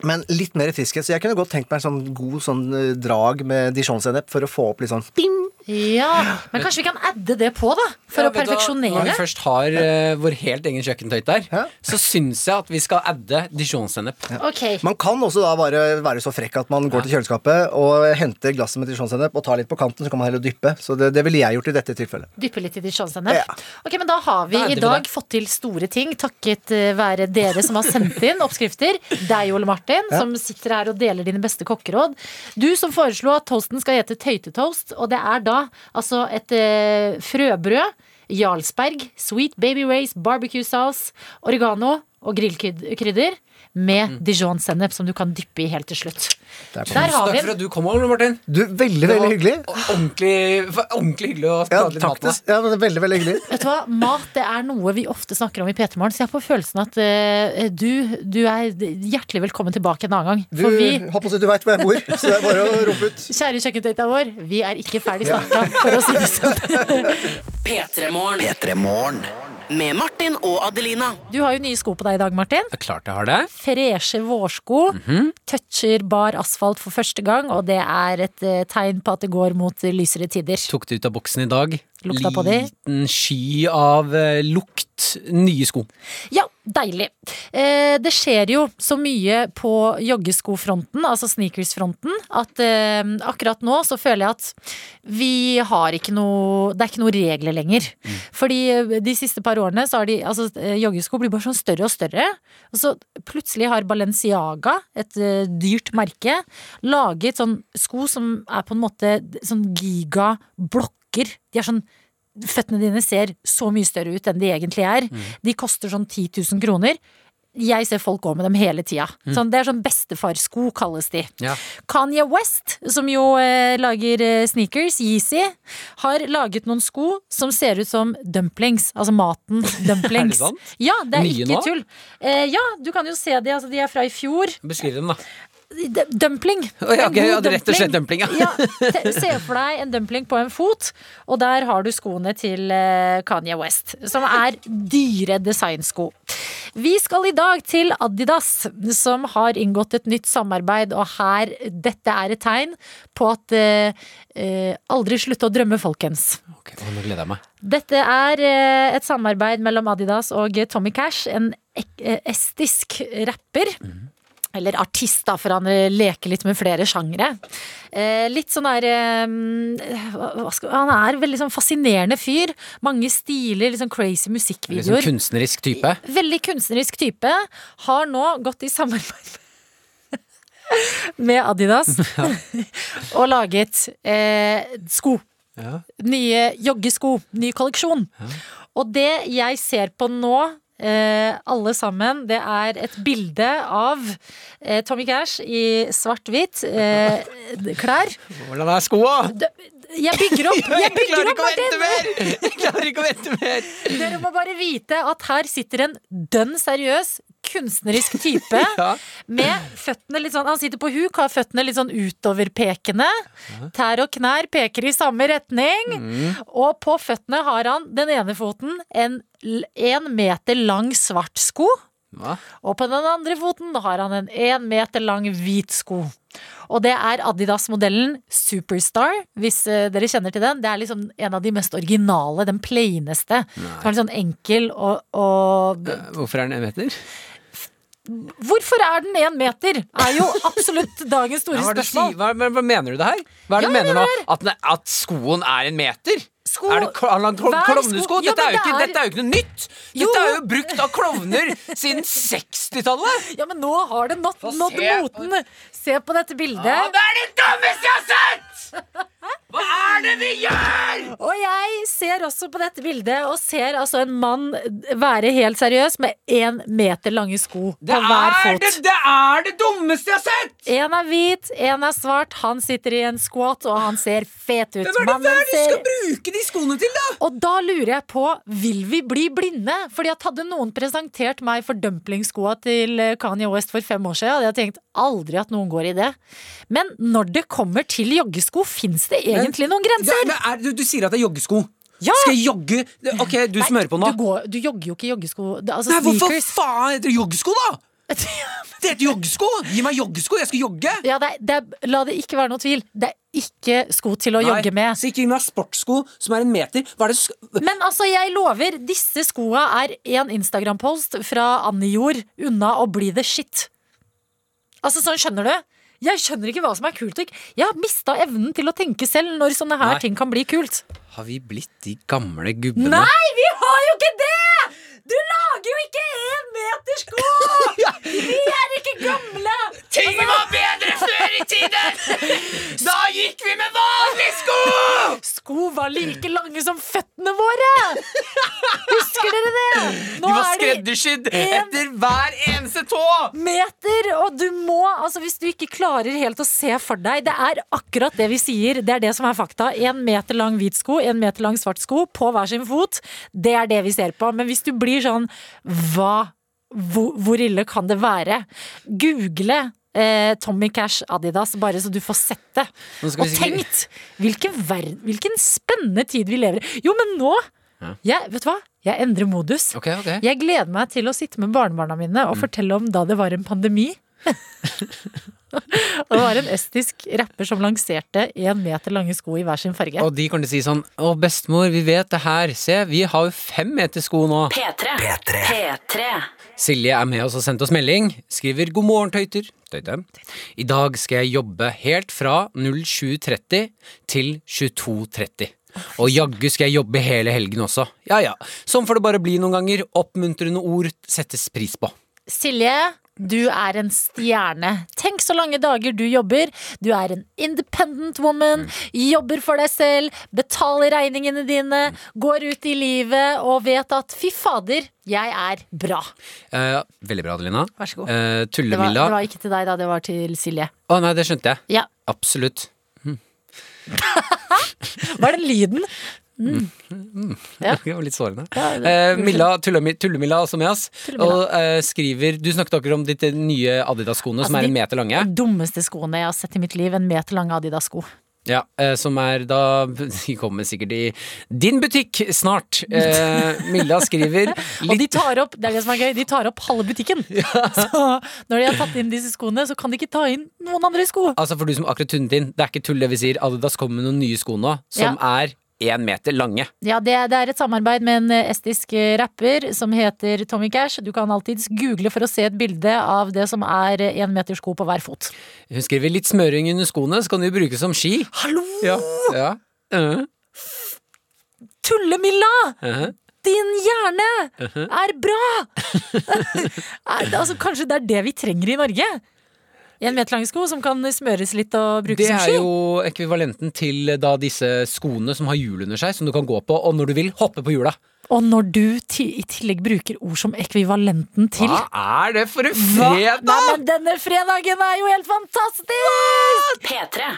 men litt mer friskhet. Så jeg kunne godt tenkt meg en sånn god sånn eh, drag med dijon-sennep for å få opp litt sånn bing. Ja. Men kanskje vi kan adde det på, da? For Ja, å perfeksjonere. Når vi først har uh, vår helt egen kjøkkentøyt der, Ja. så syns jeg at vi skal adde dijonssennep. Ja. Okay. Man kan også da bare være så frekk at man går til kjøleskapet og henter glasset med dijon-sennep og tar litt på kanten, så kan man heller dyppe. Så det, det ville jeg gjort i dette tilfellet. Dyppe litt i dijon-sennep. Ja. Ok, men da har vi Da i dag fått til store ting, takket eh, være dere som har sendt inn oppskrifter. Deg, Ole Martin, Ja. som sitter her og deler dine beste kokkeråd. Du som foreslo at toasten skal hete tøytetoast, og det er da altså et eh, frøbrød, Jarlsberg, sweet baby race, barbecue sauce, oregano og grillkrydder. Med dijon-sennep som du kan dyppe i helt til slutt. Der har Takk vi for at du kom, Ole Martin. Du, veldig, veldig hyggelig. Ordentlig, ordentlig hyggelig å Ja, prate litt takk. mat med deg. Ja, men Veldig, veldig hyggelig. Vet du hva, Mat det er noe vi ofte snakker om i P3 Morgen, så jeg får følelsen at eh, du, du er hjertelig velkommen tilbake en annen gang. Du, For vi, håper du veit hvor jeg bor, så det er bare å rope ut. kjære kjøkkentøyta vår, vi er ikke ferdig snakka, for å si det sånn. P3 Morgen P3 Morgen. Med Martin og Adelina. Du har jo nye sko på deg i dag, Martin. Det er klart jeg har det. Freshe vårsko. Toucher bar asfalt for første gang, og det er et eh, tegn på at det går mot lysere tider. Tok det ut av boksen i dag. Lukta på de. Liten sky av eh, lukt. Nye sko. Ja, deilig. Eh, det skjer jo så mye på joggeskofronten, altså sneakersfronten, at eh, akkurat nå så føler jeg at vi har ikke noe Det er ikke noe regler lenger. Fordi eh, de siste par årene så har de Altså, eh, joggesko blir bare sånn større og større. Og så plutselig har Balenciaga, et eh, dyrt merke, laget sånn sko som er på en måte sånn gigablokk dukker. De er sånn Føttene dine ser så mye større ut enn de egentlig er. De koster sånn 10 000 kroner. Jeg ser folk gå med dem hele tida. Sånn, det er sånn bestefarsko, kalles de. Ja. Kanye West, som jo eh, lager eh, sneakers, Yeezy, har laget noen sko som ser ut som dumplings. Altså maten dumplings. sant? Ja, det er Nye ikke nå? tull. Eh, ja, du kan jo se de, altså de er fra i fjor. Beskriv dem, da. Dumpling. Oh, ja, okay, ja, rett og slett dumpling, ja. ja. Se for deg en dumpling på en fot, og der har du skoene til eh, Kanye West. Som er dyre designsko. Vi skal i dag til Adidas, som har inngått et nytt samarbeid, og her Dette er et tegn på at eh, eh, Aldri slutte å drømme, folkens. Okay, Nå gleder jeg meg. Dette er eh, et samarbeid mellom Adidas og Tommy Cash, en estisk rapper. Eller artist, da, for han eh, leker litt med flere sjangre. Eh, litt sånn der eh, skal, Han er veldig sånn fascinerende fyr. Mange stiler, litt sånn crazy Litt sånn kunstnerisk type. Veldig kunstnerisk type. Har nå gått i samarbeid med Adidas og laget eh, sko. Ja. Nye joggesko. Ny kolleksjon. Og det jeg ser på nå, eh, alle sammen, det er et bilde av eh, Tommy Cash i svart-hvitt eh, klær. Hvordan er skoa? Jeg bygger opp! Jeg bygger klarer opp, Martin! Jeg klarer ikke å vente mer! Dere må bare vite at her sitter en dønn seriøs kunstnerisk type Ja. med føttene litt sånn Han sitter på huk, har føttene litt sånn utoverpekende. Tær og knær peker i samme retning. Og på føttene har han den ene foten en én meter lang svart sko. Hva? Og på den andre foten har han en én meter lang hvit sko. Og det er Adidas-modellen Superstar, hvis eh, dere kjenner til den. Det er liksom en av de mest originale, den plaineste. Den er sånn enkel og, og Hvorfor er den en meter? Hvorfor er den én meter? Er jo absolutt dagens store Ja, spørsmål. sier? hva, hva, mener du det her? Hva er det Ja, du mener At, at skoen er en meter? Sko- er det klovnesko? Dette, er ikke, det er- dette er jo ikke noe nytt! Jo. Dette er jo brukt av klovner siden 60-tallet! Ja, men nå har det nådd, nådd moten. Se på dette bildet. Ja, det er det dummeste jeg har sett! Hva er det vi gjør?! Og jeg ser også på dette bildet og ser altså en mann være helt seriøs med én meter lange sko Det på hver er fot. det, det er det dummeste jeg har sett! En er hvit, en er svart. Han sitter i en squat, og han ser fet ut. Hvem er det hva er det du ser- skal bruke de skoene til, da? Og da lurer jeg på, vil vi bli blinde? Fordi at hadde noen presentert meg for dumplingskoa til eh, Kanye West for fem år siden, hadde jeg tenkt aldri at noen går i det. Men når det kommer til joggesko, fins det egentlig noen grenser? Ja, er, du, du sier at det er joggesko. Ja! Skal jeg jogge? Ok, du Nei, smører på nå. Du, går, du jogger jo ikke i joggesko. Det- Altså Nei, hvorfor faen heter det joggesko, da? Det heter joggesko! Gi meg joggesko, jeg skal jogge! Ja, det er, det er, la det ikke være noe tvil. Det er ikke sko til å jogge med. Så ikke gi meg sportssko som er en meter. Er det Men altså, jeg lover, disse skoa er en Instagram-post fra Annie Jord unna å bli the shit. Altså, sånn skjønner du? Jeg skjønner ikke hva som er kult. Jeg har mista evnen til å tenke selv når sånne her Nei. ting kan bli kult. Har vi blitt de gamle gubbene? Nei, vi har jo ikke det! Du lager jo ikke én meter sko! Vi er ikke gamle! Ting var bedre før i tiden! Da gikk vi med vanlige sko! Sko var like lange som føttene våre! Husker dere det? Nå De var er skreddersydd etter hver eneste tå! meter, og du må altså Hvis du ikke klarer helt å se for deg Det er akkurat det vi sier. Det er det som er fakta. En meter lang hvit sko, en meter lang svart sko på hver sin fot. Det er det vi ser på. Men hvis du blir sånn Hva? Hvor, hvor ille kan det være? Google eh, Tommy Cash Adidas, bare så du får sett det. Og tenkt hvilken, ver- hvilken spennende tid vi lever i. Jo, men nå jeg, Vet du hva? Jeg endrer modus. Okay, okay. Jeg gleder meg til å sitte med barnebarna mine og fortelle om da det var en pandemi. og det var en estisk rapper som lanserte én meter lange sko i hver sin farge. Og de kommer til å si sånn Å, bestemor, vi vet det her. Se, vi har jo fem meter sko nå. P3. P3. Silje er med oss og sendte oss melding. Skriver 'God morgen, tøyter'. Tøyte. I dag skal jeg jobbe helt fra 07.30 til 22.30. Og jaggu skal jeg jobbe hele helgen også. Ja ja, sånn får det bare bli noen ganger. Oppmuntrende ord settes pris på. Silje, Du er en stjerne. Tenk så lange dager du jobber. Du er en independent woman. Jobber for deg selv, betaler regningene dine, går ut i livet og vet at fy fader, jeg er bra. Eh, veldig bra, Adelina. Vær så god. Eh, Det var, Tullemilla. det var ikke til deg, da. Det var til Silje. Å nei, det skjønte jeg. Ja. Absolutt. Hva er den lyden? Ja. Det var litt sårende. Ja, Eh, Milla, Tullemi- Tullemilla også med oss, og eh, skriver Du snakket akkurat om ditt nye Adidas-skoene, som Altså, er en meter lange. De dummeste skoene jeg har sett i mitt liv. En meter lange Adidas-sko. Ja, eh, Som er da De kommer sikkert i din butikk snart. Eh, Milla skriver Og de tar opp det er det som er gøy, de tar opp halve butikken. Så når de har tatt inn disse skoene, så kan de ikke ta inn noen andre sko. Altså For du som akkurat tunet inn, det er ikke tull det vi sier. Adidas kommer med noen nye sko nå som er én meter lange. Ja, det, det er et samarbeid med en eh, estisk eh, rapper som heter Tommy Cash. Du kan alltids google for å se et bilde av det som er én meters sko på hver fot. Hun skriver litt smøring under skoene, så kan de bruke som ski. Hallo! Ja, ja. Uh, Tullemilla! uh, Din hjerne uh-huh. er bra! Er det- altså, kanskje det er det vi trenger i Norge? En meter lange sko som kan smøres litt og brukes Det er jo ekvivalenten til da disse skoene som har hjul under seg, som du kan gå på, og når du vil, hoppe på hjula. Og når du ti i tillegg bruker ord som ekvivalenten til Hva er det for en fredag?! Nei, men denne fredagen er jo helt fantastisk! P3.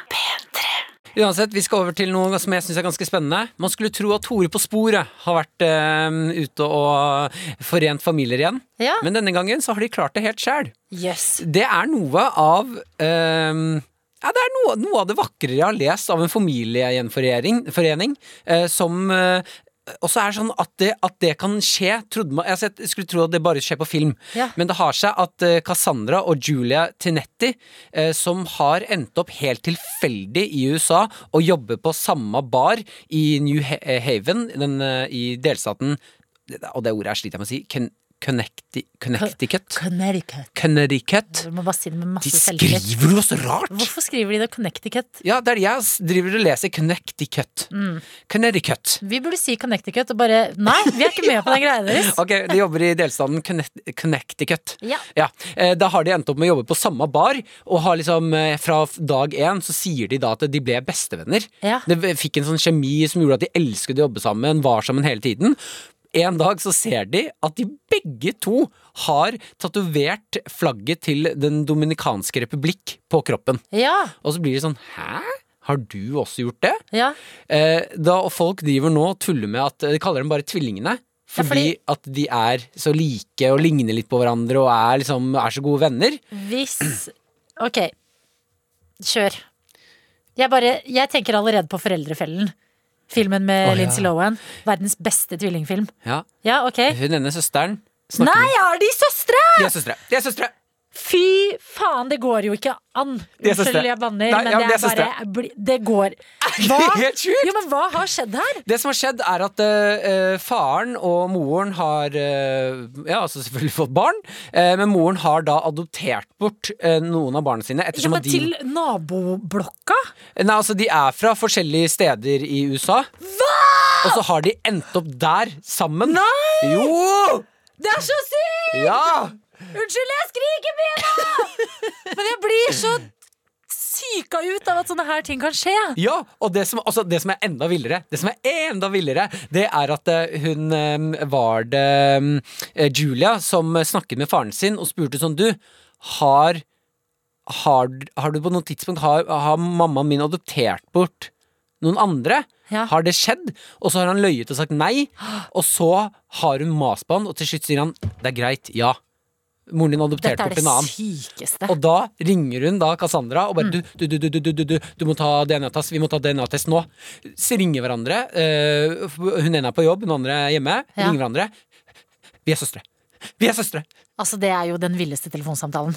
Uansett, vi skal over til noe som jeg syns er ganske spennende. Man skulle tro at Tore på sporet har vært uh, ute og forent familier igjen. Ja. Men denne gangen så har de klart det helt sjæl. Yes. Det er noe av uh, ja, det er noe, noe av det vakrere jeg har lest av en familiegjenforening forening, eh, som eh, også er det sånn at det, at det kan skje man, jeg, jeg skulle tro at det bare skjer på film, Ja. men det har seg at eh, Cassandra og Julia Tinetti, eh, som har endt opp helt tilfeldig i USA og jobber på samme bar i New eh, Haven, den, eh, i delstaten Og det ordet her sliter jeg med å si. Con Connecti Connecticut. Connecticut. Connecticut. Du må bare si det med De masse selvtillit. skriver noe så rart! Hvorfor skriver de det Connecticut? Ja, det er det jeg driver og leser Connecticut. Mm. Connecticut. Vi burde si Connecticut og bare Nei, vi er ikke med på den greia deres. Ok, De jobber i delstaten Connect- Connecticut. Ja. Ja, eh, Da har de endt opp med å jobbe på samme bar, og har liksom eh, fra dag én så sier de da at de ble bestevenner. Ja. Det fikk en sånn kjemi som gjorde at de elsket å jobbe sammen, var sammen hele tiden. En dag så ser de at de begge to har tatovert flagget til Den dominikanske republikk på kroppen. Ja. Og så blir de sånn Hæ? Har du også gjort det? ja. Eh, da, folk driver nå og tuller med at De kaller dem bare tvillingene. Fordi fordi- at de er så like og ligner litt på hverandre og er, liksom, er så gode venner. Hvis Ok, kjør. Jeg bare Jeg tenker allerede på Foreldrefellen. Filmen med oh. Lindsay Lohan. Verdens beste tvillingfilm. Ja, Ja, ok. Hun ene søsteren Nei, er de søstre?! De er søstre! De er søstre! Fy faen, det går jo ikke an. Unnskyld, jeg banner, Nei, men ja, det er bare Det går. Hva? helt sjukt? Jo, men hva har skjedd her? Det som har skjedd, er at uh, faren og moren har uh, Ja, altså selvfølgelig fått barn, uh, men moren har da adoptert bort noen av barna sine. Ja, men de, til naboblokka? Nei, altså, de er fra forskjellige steder i USA. Og så har de endt opp der sammen. Nei! Jo! Det er så sykt! Ja! Unnskyld, jeg skriker mye nå! Men jeg blir så syka ut av at sånne her ting kan skje. Ja, og det som, altså, det som er enda villere, Det som er enda villere, det er at eh, hun eh, var det eh, Julia som snakket med faren sin og spurte sånn Du, har Har, har du på noe tidspunkt Har, har mammaen min adoptert bort noen andre? Ja. Har det skjedd? Og så har han løyet og sagt nei. Og så har hun mast på han, og til slutt sier han det er greit, ja. Moren din Dette er bort en det annen. sykeste. Og da ringer hun da Cassandra og bare Mm. du, du, du, du, du, du, du, du må ta DNA-test, vi må ta DNA-test nå. Så ringer hverandre. Uh, hun ene er på jobb, hun andre er hjemme. Ja. Ringer hverandre. Vi er søstre. Vi er søstre! Altså, det er jo den villeste telefonsamtalen.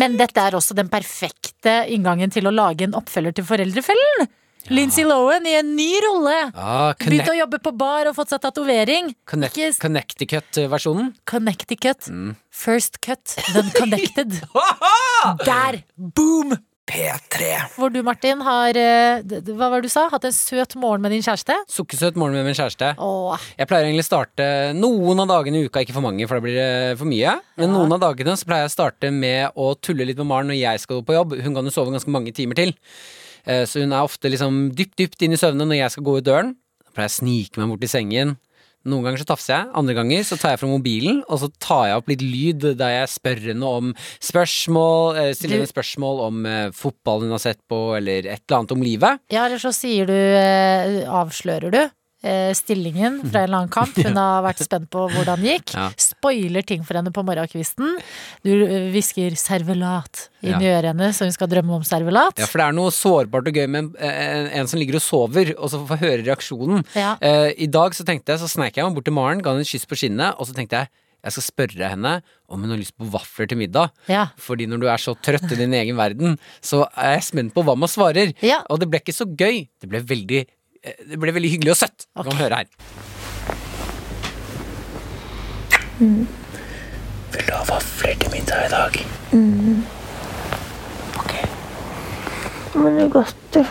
Men dette er også den perfekte inngangen til å lage en oppfølger til Foreldrefellen. Lindsay Lohan i en ny rolle. Ah, Begynt å jobbe på bar og fått seg tatovering. connect, Connecticut-versjonen. Connecticut. First cut, then connected. Der! Boom! P3. Hvor du, Martin, har eh, Hva var det du sa? Hatt en søt morgen med din kjæreste? Sukkersøt morgen med min kjæreste. Åh, Jeg pleier egentlig å starte noen av dagene i uka, ikke for mange, for da blir det for mye. Men noen av dagene så pleier jeg å starte med å tulle litt med Maren når jeg skal gå på jobb. Hun kan jo sove ganske mange timer til. Eh, Så hun er ofte liksom dypt, dypt inn i søvne når jeg skal gå ut døren. Da pleier jeg å snike meg bort til sengen. Noen ganger så tafser jeg, andre ganger så tar jeg fra mobilen, og så tar jeg opp litt lyd der jeg spør henne om spørsmål, eh, stiller henne spørsmål om eh, fotballen hun har sett på, eller et eller annet om livet. Ja, eller så sier du eh, Avslører du stillingen fra en eller annen kamp. Hun har vært spent på hvordan det gikk. Ja. Spoiler ting for henne på morgenkvisten. Du eh, hvisker 'servelat' inn i Ja. øret hennes, så hun skal drømme om servelat. Ja, for det er noe sårbart og gøy med en, en, som ligger og sover, og så får høre reaksjonen. Ja. Uh, I dag så tenkte jeg, så sneik jeg meg bort til Maren, ga henne et kyss på kinnet, og så tenkte jeg jeg skal spørre henne om hun har lyst på vafler til middag. Ja. Fordi når du er så trøtt i din egen verden, så er jeg spent på hva man svarer. Ja. Og det ble ikke så gøy. Det ble veldig, eh, det ble veldig hyggelig og søtt. Du kan høre her. Vil du ha vafler til middag i dag? Ok. Men det er godt, du.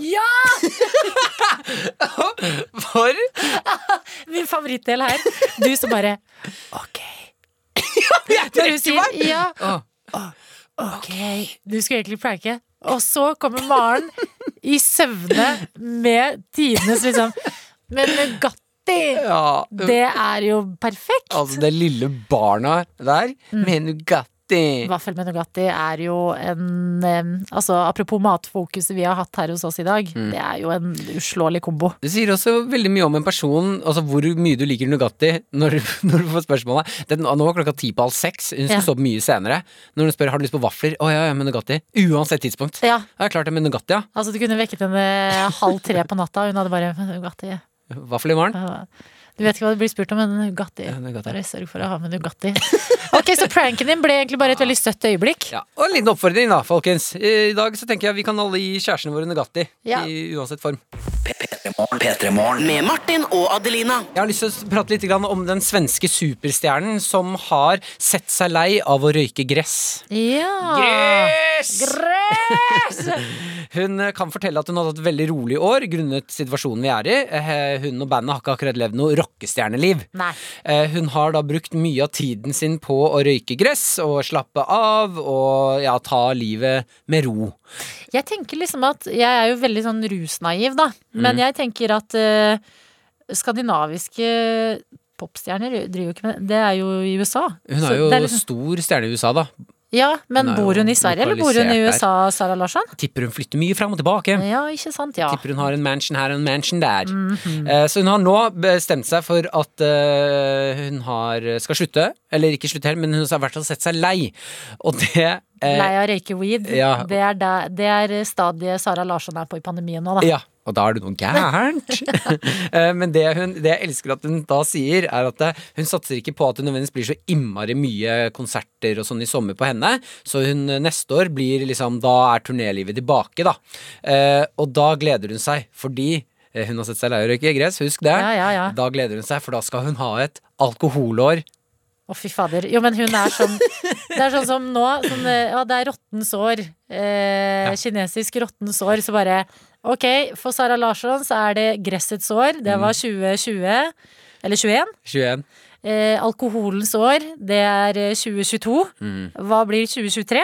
Ja! For? Min favorittdel her. Du som bare Ok. Når hun sier ja. Ok. Du skulle egentlig pranke. Og så kommer Maren i søvne med tidenes liksom Men Nugatti! Ja, Det er jo perfekt. altså det lille barna der med Nugatti. Vaffel med Nugatti er jo en Altså Apropos matfokuset vi har hatt her hos oss i dag. Mm. Det er jo en uslåelig kombo. Det sier også veldig mye om en person, altså hvor mye du liker Nugatti når, når du får spørsmålet. Den, nå var klokka ti på halv seks, hun skulle Ja. stå opp mye senere. Når hun spør har du lyst på vafler, å ja, ja, med Nugatti. Uansett tidspunkt. Ja, Ja, klart det med Nugatti, ja. altså Du kunne vekket henne halv tre på natta, hun hadde bare Nugatti. Vaffel i morgen. Du vet ikke hva det blir spurt om, men Nugatti. Ja, Nugatti. Bare sørg for å ha med Nugatti. Ok, Så pranken din ble egentlig bare et veldig søtt øyeblikk. Ja, og en liten oppfordring, da, folkens. I dag så tenker jeg vi kan alle gi kjærestene våre Nugatti. Ja. I uansett form. P3morgen. P3morgen. Med Martin og Adelina. Jeg har lyst til å prate litt grann om den svenske superstjernen som har sett seg lei av å røyke gress. Ja. Gress! Gress! Hun kan fortelle at hun har hatt et veldig rolig år grunnet situasjonen vi er i. Eh, Hun og bandet har ikke akkurat levd noe rockestjerneliv. Eh, Hun har da brukt mye av tiden sin på å røyke gress og slappe av og ja, ta livet med ro. Jeg tenker liksom at Jeg er jo veldig sånn rusnaiv, da. Mm. Men jeg tenker at uh, skandinaviske popstjerner driver jo ikke med Det er jo i USA. Hun er jo det er liksom- stor stjerne i USA, da. Ja, men bor hun i Sverige, eller bor hun i USA, Sara Larsson? Tipper hun flytter mye fram og tilbake. Ja, ikke sant? Ja. Tipper hun har en mansion her og en mansion der. Mm -hmm. Så hun har nå bestemt seg for at eh, hun har, skal slutte. Eller ikke slutte helt, men hun har i hvert fall sett seg lei. Og det eh, Lei av å røyke weed. ja. Det, er der, det er stadiet Sara Larsson er på i pandemien nå, da. Ja, og da er det noe gærent. Eh, Men det, hun, det jeg elsker at hun da sier, er at eh, hun satser ikke på at det nødvendigvis blir så innmari mye konserter og sånn i sommer på henne. Så hun eh, neste år blir liksom Da er turnélivet tilbake, da. Og da gleder hun seg, fordi hun har sett seg lei av å røyke gress, husk det. Ja, ja, ja. Da gleder hun seg, for da skal hun ha et alkoholår. Å, fy fader. Jo, men hun er sånn Det er sånn som nå. Sånn, ja, det er rottens år. Eh, Kinesisk rottens år. Så bare Ok, for Sara Larsson så er det gressets år. Det var 2020. Eller 21. 21. Eh, alkoholens år, det er eh, 2022. Hva blir 2023?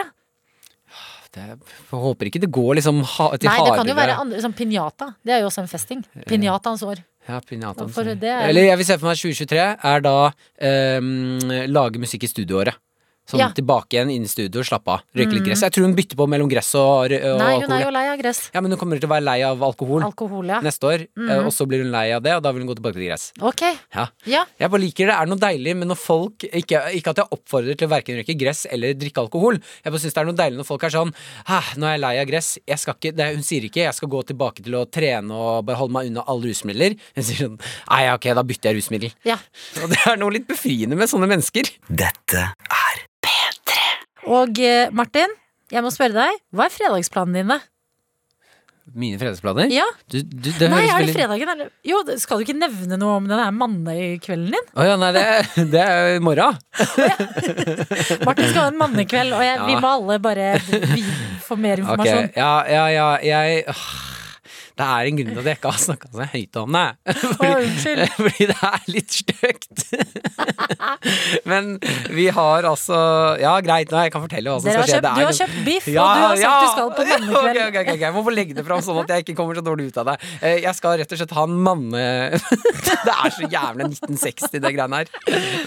Det, jeg håper ikke det går liksom ha, til Nei, det kan jo være andre, sånn pinjata. Det er jo også en festing. Pinjataens år. Ja, pinjataen. For sånn. er- Eller jeg vil se for meg 2023 er da ehm, lage musikk i studioåret. Sånn Ja. tilbake igjen inn i studio slappe av. Røyke litt gress. Jeg tror hun bytter på mellom gress og, og Nei, hun alkohol. er jo lei av gress. Ja, men hun kommer til å være lei av alkohol Alkohol, ja. neste år, Mm. og så blir hun lei av det, og da vil hun gå tilbake til gress. Ok. Ja. Ja. Jeg bare liker det. er noe deilig med når folk Ikke, ikke at jeg oppfordrer til å verken røyke gress eller drikke alkohol. Jeg bare synes det er noe deilig når folk er sånn nå er jeg lei av gress. Jeg skal ikke, det, hun sier ikke 'jeg skal gå tilbake til å trene og bare holde meg unna alle rusmidler'. Hun sier sånn 'nei, ok, da bytter jeg rusmiddel'. ja. Og det er noe litt befriende med sånne mennesker. Dette er Og eh, Martin, jeg må spørre deg, hva er fredagsplanen dine? Mine fredagsplaner? Ja. Du, du, det Nei, er det fredagen, eller? Jo, skal du ikke nevne noe om den her mannekvelden din? Å ja, nei, det, det er i morgen. Martin skal ha en mannekveld, og jeg, vi må alle bare få mer informasjon. informasjon. ja, ja, ja, jeg Det er en grunn til at jeg ikke har snakka så høyt om det. Fordi. Fordi det er litt stygt. Men vi har altså Ja, greit, nå jeg kan fortelle hva som skal skje. kjøpt, du har kjøpt biff, og du har sagt du skal på mannekveld. Ok, ok, ok, ok, Jeg må få legge det fram sånn at jeg ikke kommer så dårlig ut av det. Eh, Jeg skal rett og slett ha en manne... Det er så jævlig 1960, det greiene her.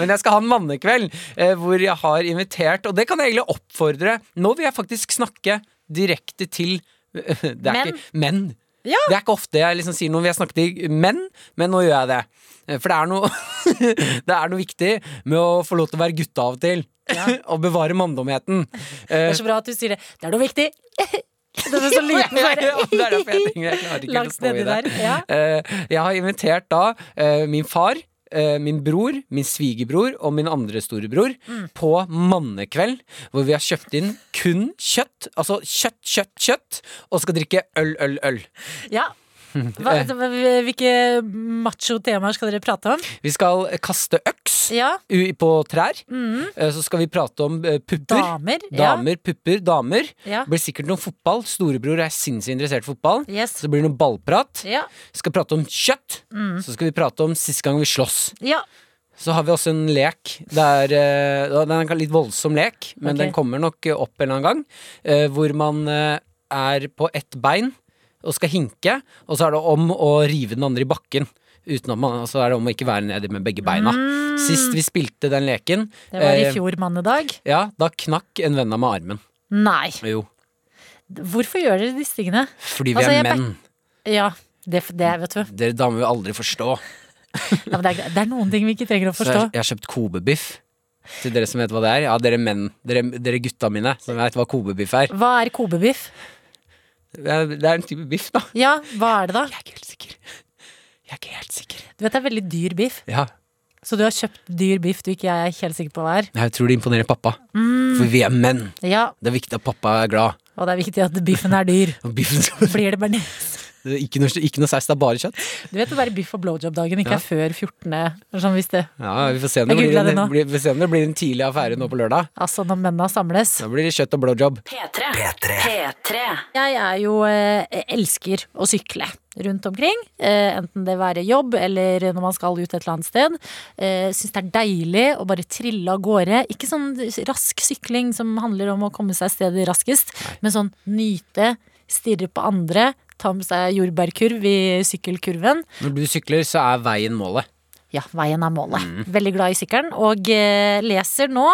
Men jeg skal ha en mannekveld eh, hvor jeg har invitert, og det kan jeg egentlig oppfordre Nå vil jeg faktisk snakke direkte til Det er Menn? ikke menn. Ja. Det er ikke ofte jeg liksom sier noe Vi har snakket i menn, men nå gjør jeg det. Eh, For det er noe, det er noe viktig med å få lov til å være gutta av og til. og bevare manndomheten. Det Eh, er så bra at du sier det. Det er noe viktig. Den er så liten, bare. ja, det er derfor jeg tenker jeg klarer ikke helt å stå i nedi det. der. Ja. Eh, Jeg har invitert da eh, min far, eh, min bror, min svigerbror og min andre storebror Mm. på mannekveld, hvor vi har kjøpt inn kun kjøtt. Altså kjøtt, kjøtt, kjøtt, og skal drikke øl, øl, øl. Ja. Hva, hvilke macho temaer skal dere prate om? Vi skal kaste øks Ja. på trær. Mm. Så skal vi prate om eh, pupper. Damer. Damer. Ja. Pupper, damer. Ja. Det blir sikkert noe fotball. Storebror er sinnssykt interessert i fotball. Yes. Så det blir noe ballprat. Ja. Skal prate om kjøtt. Mm. Så skal vi prate om sist gang vi slåss. ja. Så har vi også en lek. Det er, eh, den er en litt voldsom lek, men okay. den kommer nok eh, opp en eller annen gang. eh, Hvor man eh, er på ett bein og skal hinke, og så er det om å rive den andre i bakken. Utenom, at så er det om å ikke være nedi med begge beina. Sist vi spilte den leken, Mm. Det var i eh, fjor mannedag. ja, da knakk en venn av meg armen. Nei. Jo, Hvorfor gjør dere disse tingene? fordi vi Altså, er menn. Ja, det, det vet du. Dere damer vil aldri forstå. Ja, det, er, det er noen ting vi ikke trenger å forstå. jeg, jeg har kjøpt Kobe-biff. Til dere som vet hva det er. Ja, dere menn. Dere, dere gutta mine som vet hva Kobe-biff er. Hva er kobebiff? Det er, det er en type biff, da. Ja, hva er det da? Jeg er ikke helt sikker. Jeg er ikke helt sikker. Du vet det er veldig dyr biff. Ja, Så du har kjøpt dyr biff du ikke er helt sikker på hva er. jeg tror det imponerer pappa. Mm. For vi er menn. Ja, Det er viktig at pappa er glad. og det er viktig at biffen er dyr. Biffen skal Blir det bearnés? Det ikke, noe, ikke noe saus, det er bare kjøtt. Du vet det der biff og blowjob-dagen ikke Ja. er før 14. Sånn hvis det Ja, Vi får se om det, blir en, blir, vi får se om det blir en tidlig affære nå på lørdag. Altså når mennene samles. Da blir det kjøtt og blowjob. P3. P3. P3. Jeg er jo eh, elsker å sykle rundt omkring. Eh, enten det være jobb eller når man skal ut et eller annet sted. Eh, Syns det er deilig å bare trille av gårde. Ikke sånn rask sykling som handler om å komme seg stedet raskest, men sånn nyte, stirre på andre, ta med seg jordbærkurv i sykkelkurven. Når du sykler, så er veien målet. Ja, veien er målet. Veldig glad i sykkelen. Og eh, leser nå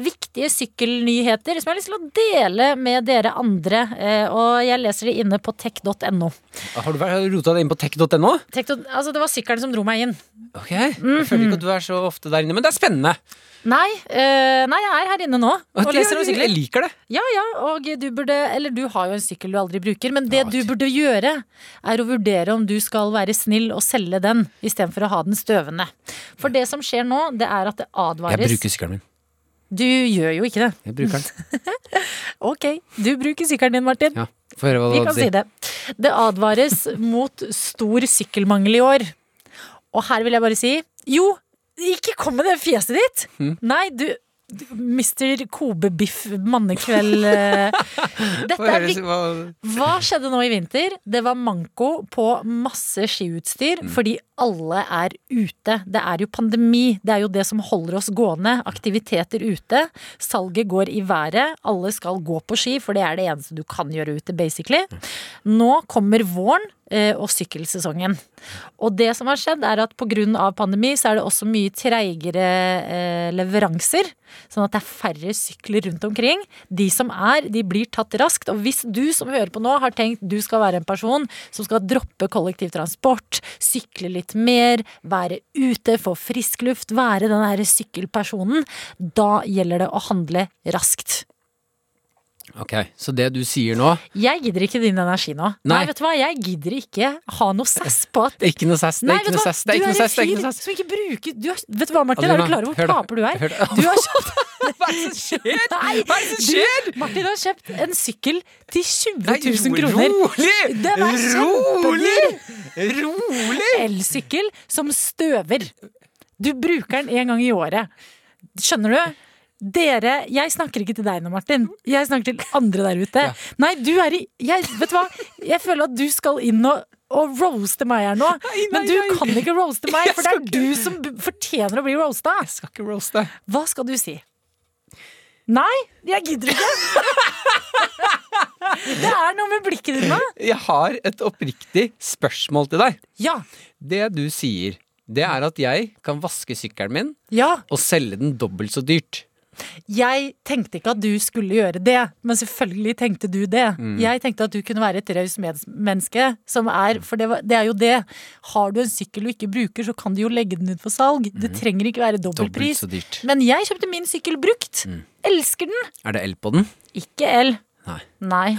viktige sykkelnyheter som jeg har lyst til å dele med dere andre. Eh, og jeg leser det inne på tech.no. Har du rota deg inn på tech.no? Tech. Altså, det var sykkelen som dro meg inn. Ok, Jeg føler ikke at du er så ofte der inne, men det er spennende. Nei, øh, nei, jeg er her inne nå og Ok, leser om jeg, jeg liker det. Ja, ja, og du burde Eller du har jo en sykkel du aldri bruker, men det du burde gjøre, er å vurdere om du skal være snill og selge den istedenfor å ha den støvende. For det som skjer nå, det er at det advares Jeg bruker sykkelen min. Du gjør jo ikke det. Jeg bruker den. Ok, du bruker sykkelen din, Martin. Ja, Få høre hva Vi du kan hadde å si det. Det advares mot stor sykkelmangel i år. Og her vil jeg bare si jo, ikke kom med det fjeset ditt! Mm. Nei, du mister Mr. Kobe-biff mannekveld eh. Dette er hva- skjedde nå i vinter? Det var manko på masse skiutstyr Mm. fordi alle er ute. Det er jo pandemi. Det er jo det som holder oss gående. Aktiviteter ute. Salget går i været. Alle skal gå på ski, for det er det eneste du kan gjøre ute, basically. Nå kommer våren og sykkelsesongen. Og det som har skjedd, er at pga. pandemi så er det også mye treigere eh, leveranser. Sånn at det er færre sykler rundt omkring. De som er, de blir tatt raskt. Og hvis du som hører på nå har tenkt du skal være en person som skal droppe kollektivtransport, sykle litt mer, være ute, få frisk luft, være den derre sykkelpersonen, da gjelder det å handle raskt. Ok, Så det du sier nå Jeg gidder ikke din energi nå. Nei, Nei. vet du hva, jeg gidder ikke ha noe sass på at Ikke noe sass. Det er ikke noe sass. Det er ikke noe en sass. Det er ikke fyr som ikke bruker du har, Vet du hva, Martin? Er du klar over hvor taper du er? Hør. Du har kjøpt Hva er det som skjer? Hva er det som du- skjer? Martin har kjøpt en sykkel til 20 000 ro- kroner. Rolig! Rolig! Rolig! Elsykkel som støver. Du bruker den en gang i året. Skjønner du? Dere, jeg snakker ikke til deg nå, Martin. Jeg snakker til andre der ute. Nei, du er i jeg, Vet du hva? Jeg føler at du skal inn og, og roaste meg her nå. Men du kan ikke roaste meg, for det er du som fortjener å bli roasta. Jeg skal ikke roaste. Hva skal du si? Nei, jeg gidder ikke. Det er noe med blikket ditt nå. Jeg har et oppriktig spørsmål til deg. Ja. Det du sier, det er at jeg kan vaske sykkelen min Ja. og selge den dobbelt så dyrt. Jeg tenkte ikke at du skulle gjøre det, men selvfølgelig tenkte du det. Jeg tenkte at du kunne være et raust medmenneske, som er For det, var, det er jo det. Har du en sykkel du ikke bruker, så kan du jo legge den ut for salg. Det trenger ikke være Dobbelt dobbeltpris. Men jeg kjøpte min sykkel brukt. Elsker den. Er det el på den? Ikke el. Nei. Nei.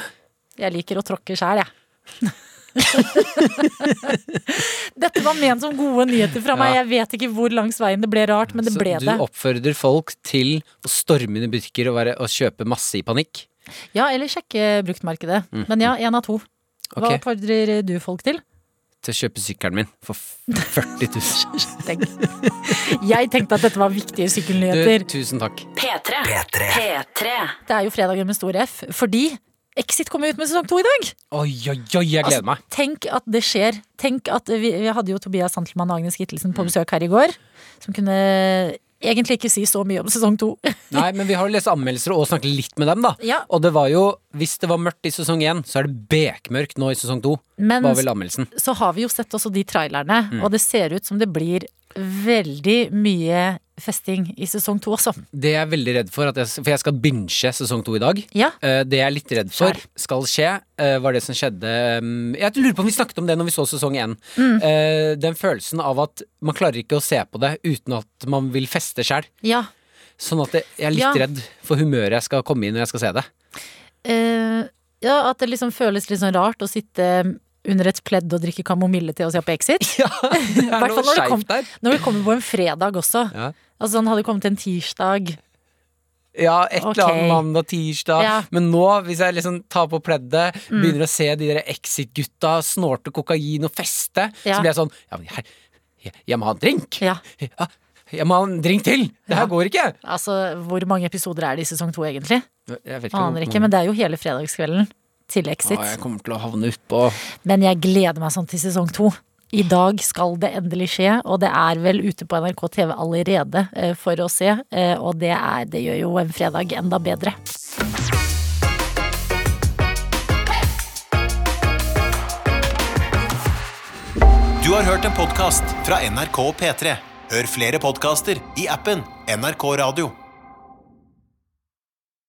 Jeg liker å tråkke sjæl, jeg. Dette var ment som gode nyheter fra meg. Jeg vet ikke hvor langs veien det ble rart, men det Så ble du det. oppfordrer folk til å storme inn i butikker og, være, og kjøpe masse i panikk? Ja, eller sjekke bruktmarkedet. Men ja, én av to. Hva okay. oppfordrer du folk til? Til å kjøpe sykkelen min for 40 000. Tenk. Jeg tenkte at dette var viktige Du, sykkelnyheter. tusen takk. P3. P3. P3. Det er jo fredagen med stor F, fordi Exit kommer ut med sesong to i dag. Oi, oi, oi, jeg gleder meg. Tenk at det skjer. Tenk at Vi, vi hadde jo Tobias Santelmann og Agnes Gittelsen Mm. på besøk her i går. Som kunne egentlig ikke si så mye om sesong to. Nei, men vi har jo lest anmeldelser og snakket litt med dem, da. Ja. Og det var jo, hvis det var mørkt i sesong én, så er det bekmørkt nå i sesong to. Men Var vel anmeldelsen. så har vi jo sett også de trailerne, Mm. og det ser ut som det blir veldig mye festing i sesong to også. Det jeg er veldig redd for, at jeg, for jeg skal binche sesong to i dag. Ja. Eh, Det jeg er litt redd for skal skje, eh, var det som skjedde um, Jeg lurer på om vi snakket om det når vi så sesong én. Mm. Eh, Den følelsen av at man klarer ikke å se på det uten at man vil feste sjæl. Ja. Sånn at jeg er litt Ja. redd for humøret jeg skal komme i når jeg skal se det. Uh, ja, at det liksom føles litt sånn rart å sitte under et pledd og drikke kamomille til å se på Exit. Ja, det er noe når det kom- der. Når det kommer på en fredag også. Ja. Altså sånn hadde kommet en tirsdag. Ja, et eller annet mandag, tirsdag. Ja. Men nå, hvis jeg liksom tar på pleddet, Mm. begynner å se de der Exit-gutta snorte kokain og feste, Ja. så blir jeg sånn ja, men her, jeg, jeg må ha en drink! Ja. Jeg må ha en drink til! Det her går ikke! Altså, hvor mange episoder er det i sesong to, egentlig? Jeg vet Aner ikke, men det er jo hele fredagskvelden til Exit. Å, jeg kommer til å havne utpå Men jeg gleder meg sånn til sesong to. I dag skal det endelig skje, og det er vel ute på NRK TV allerede eh, for å se. eh, Og det, er, det gjør jo en fredag enda bedre. Du har hørt en podkast fra NRK P3. Hør flere podkaster i appen NRK Radio.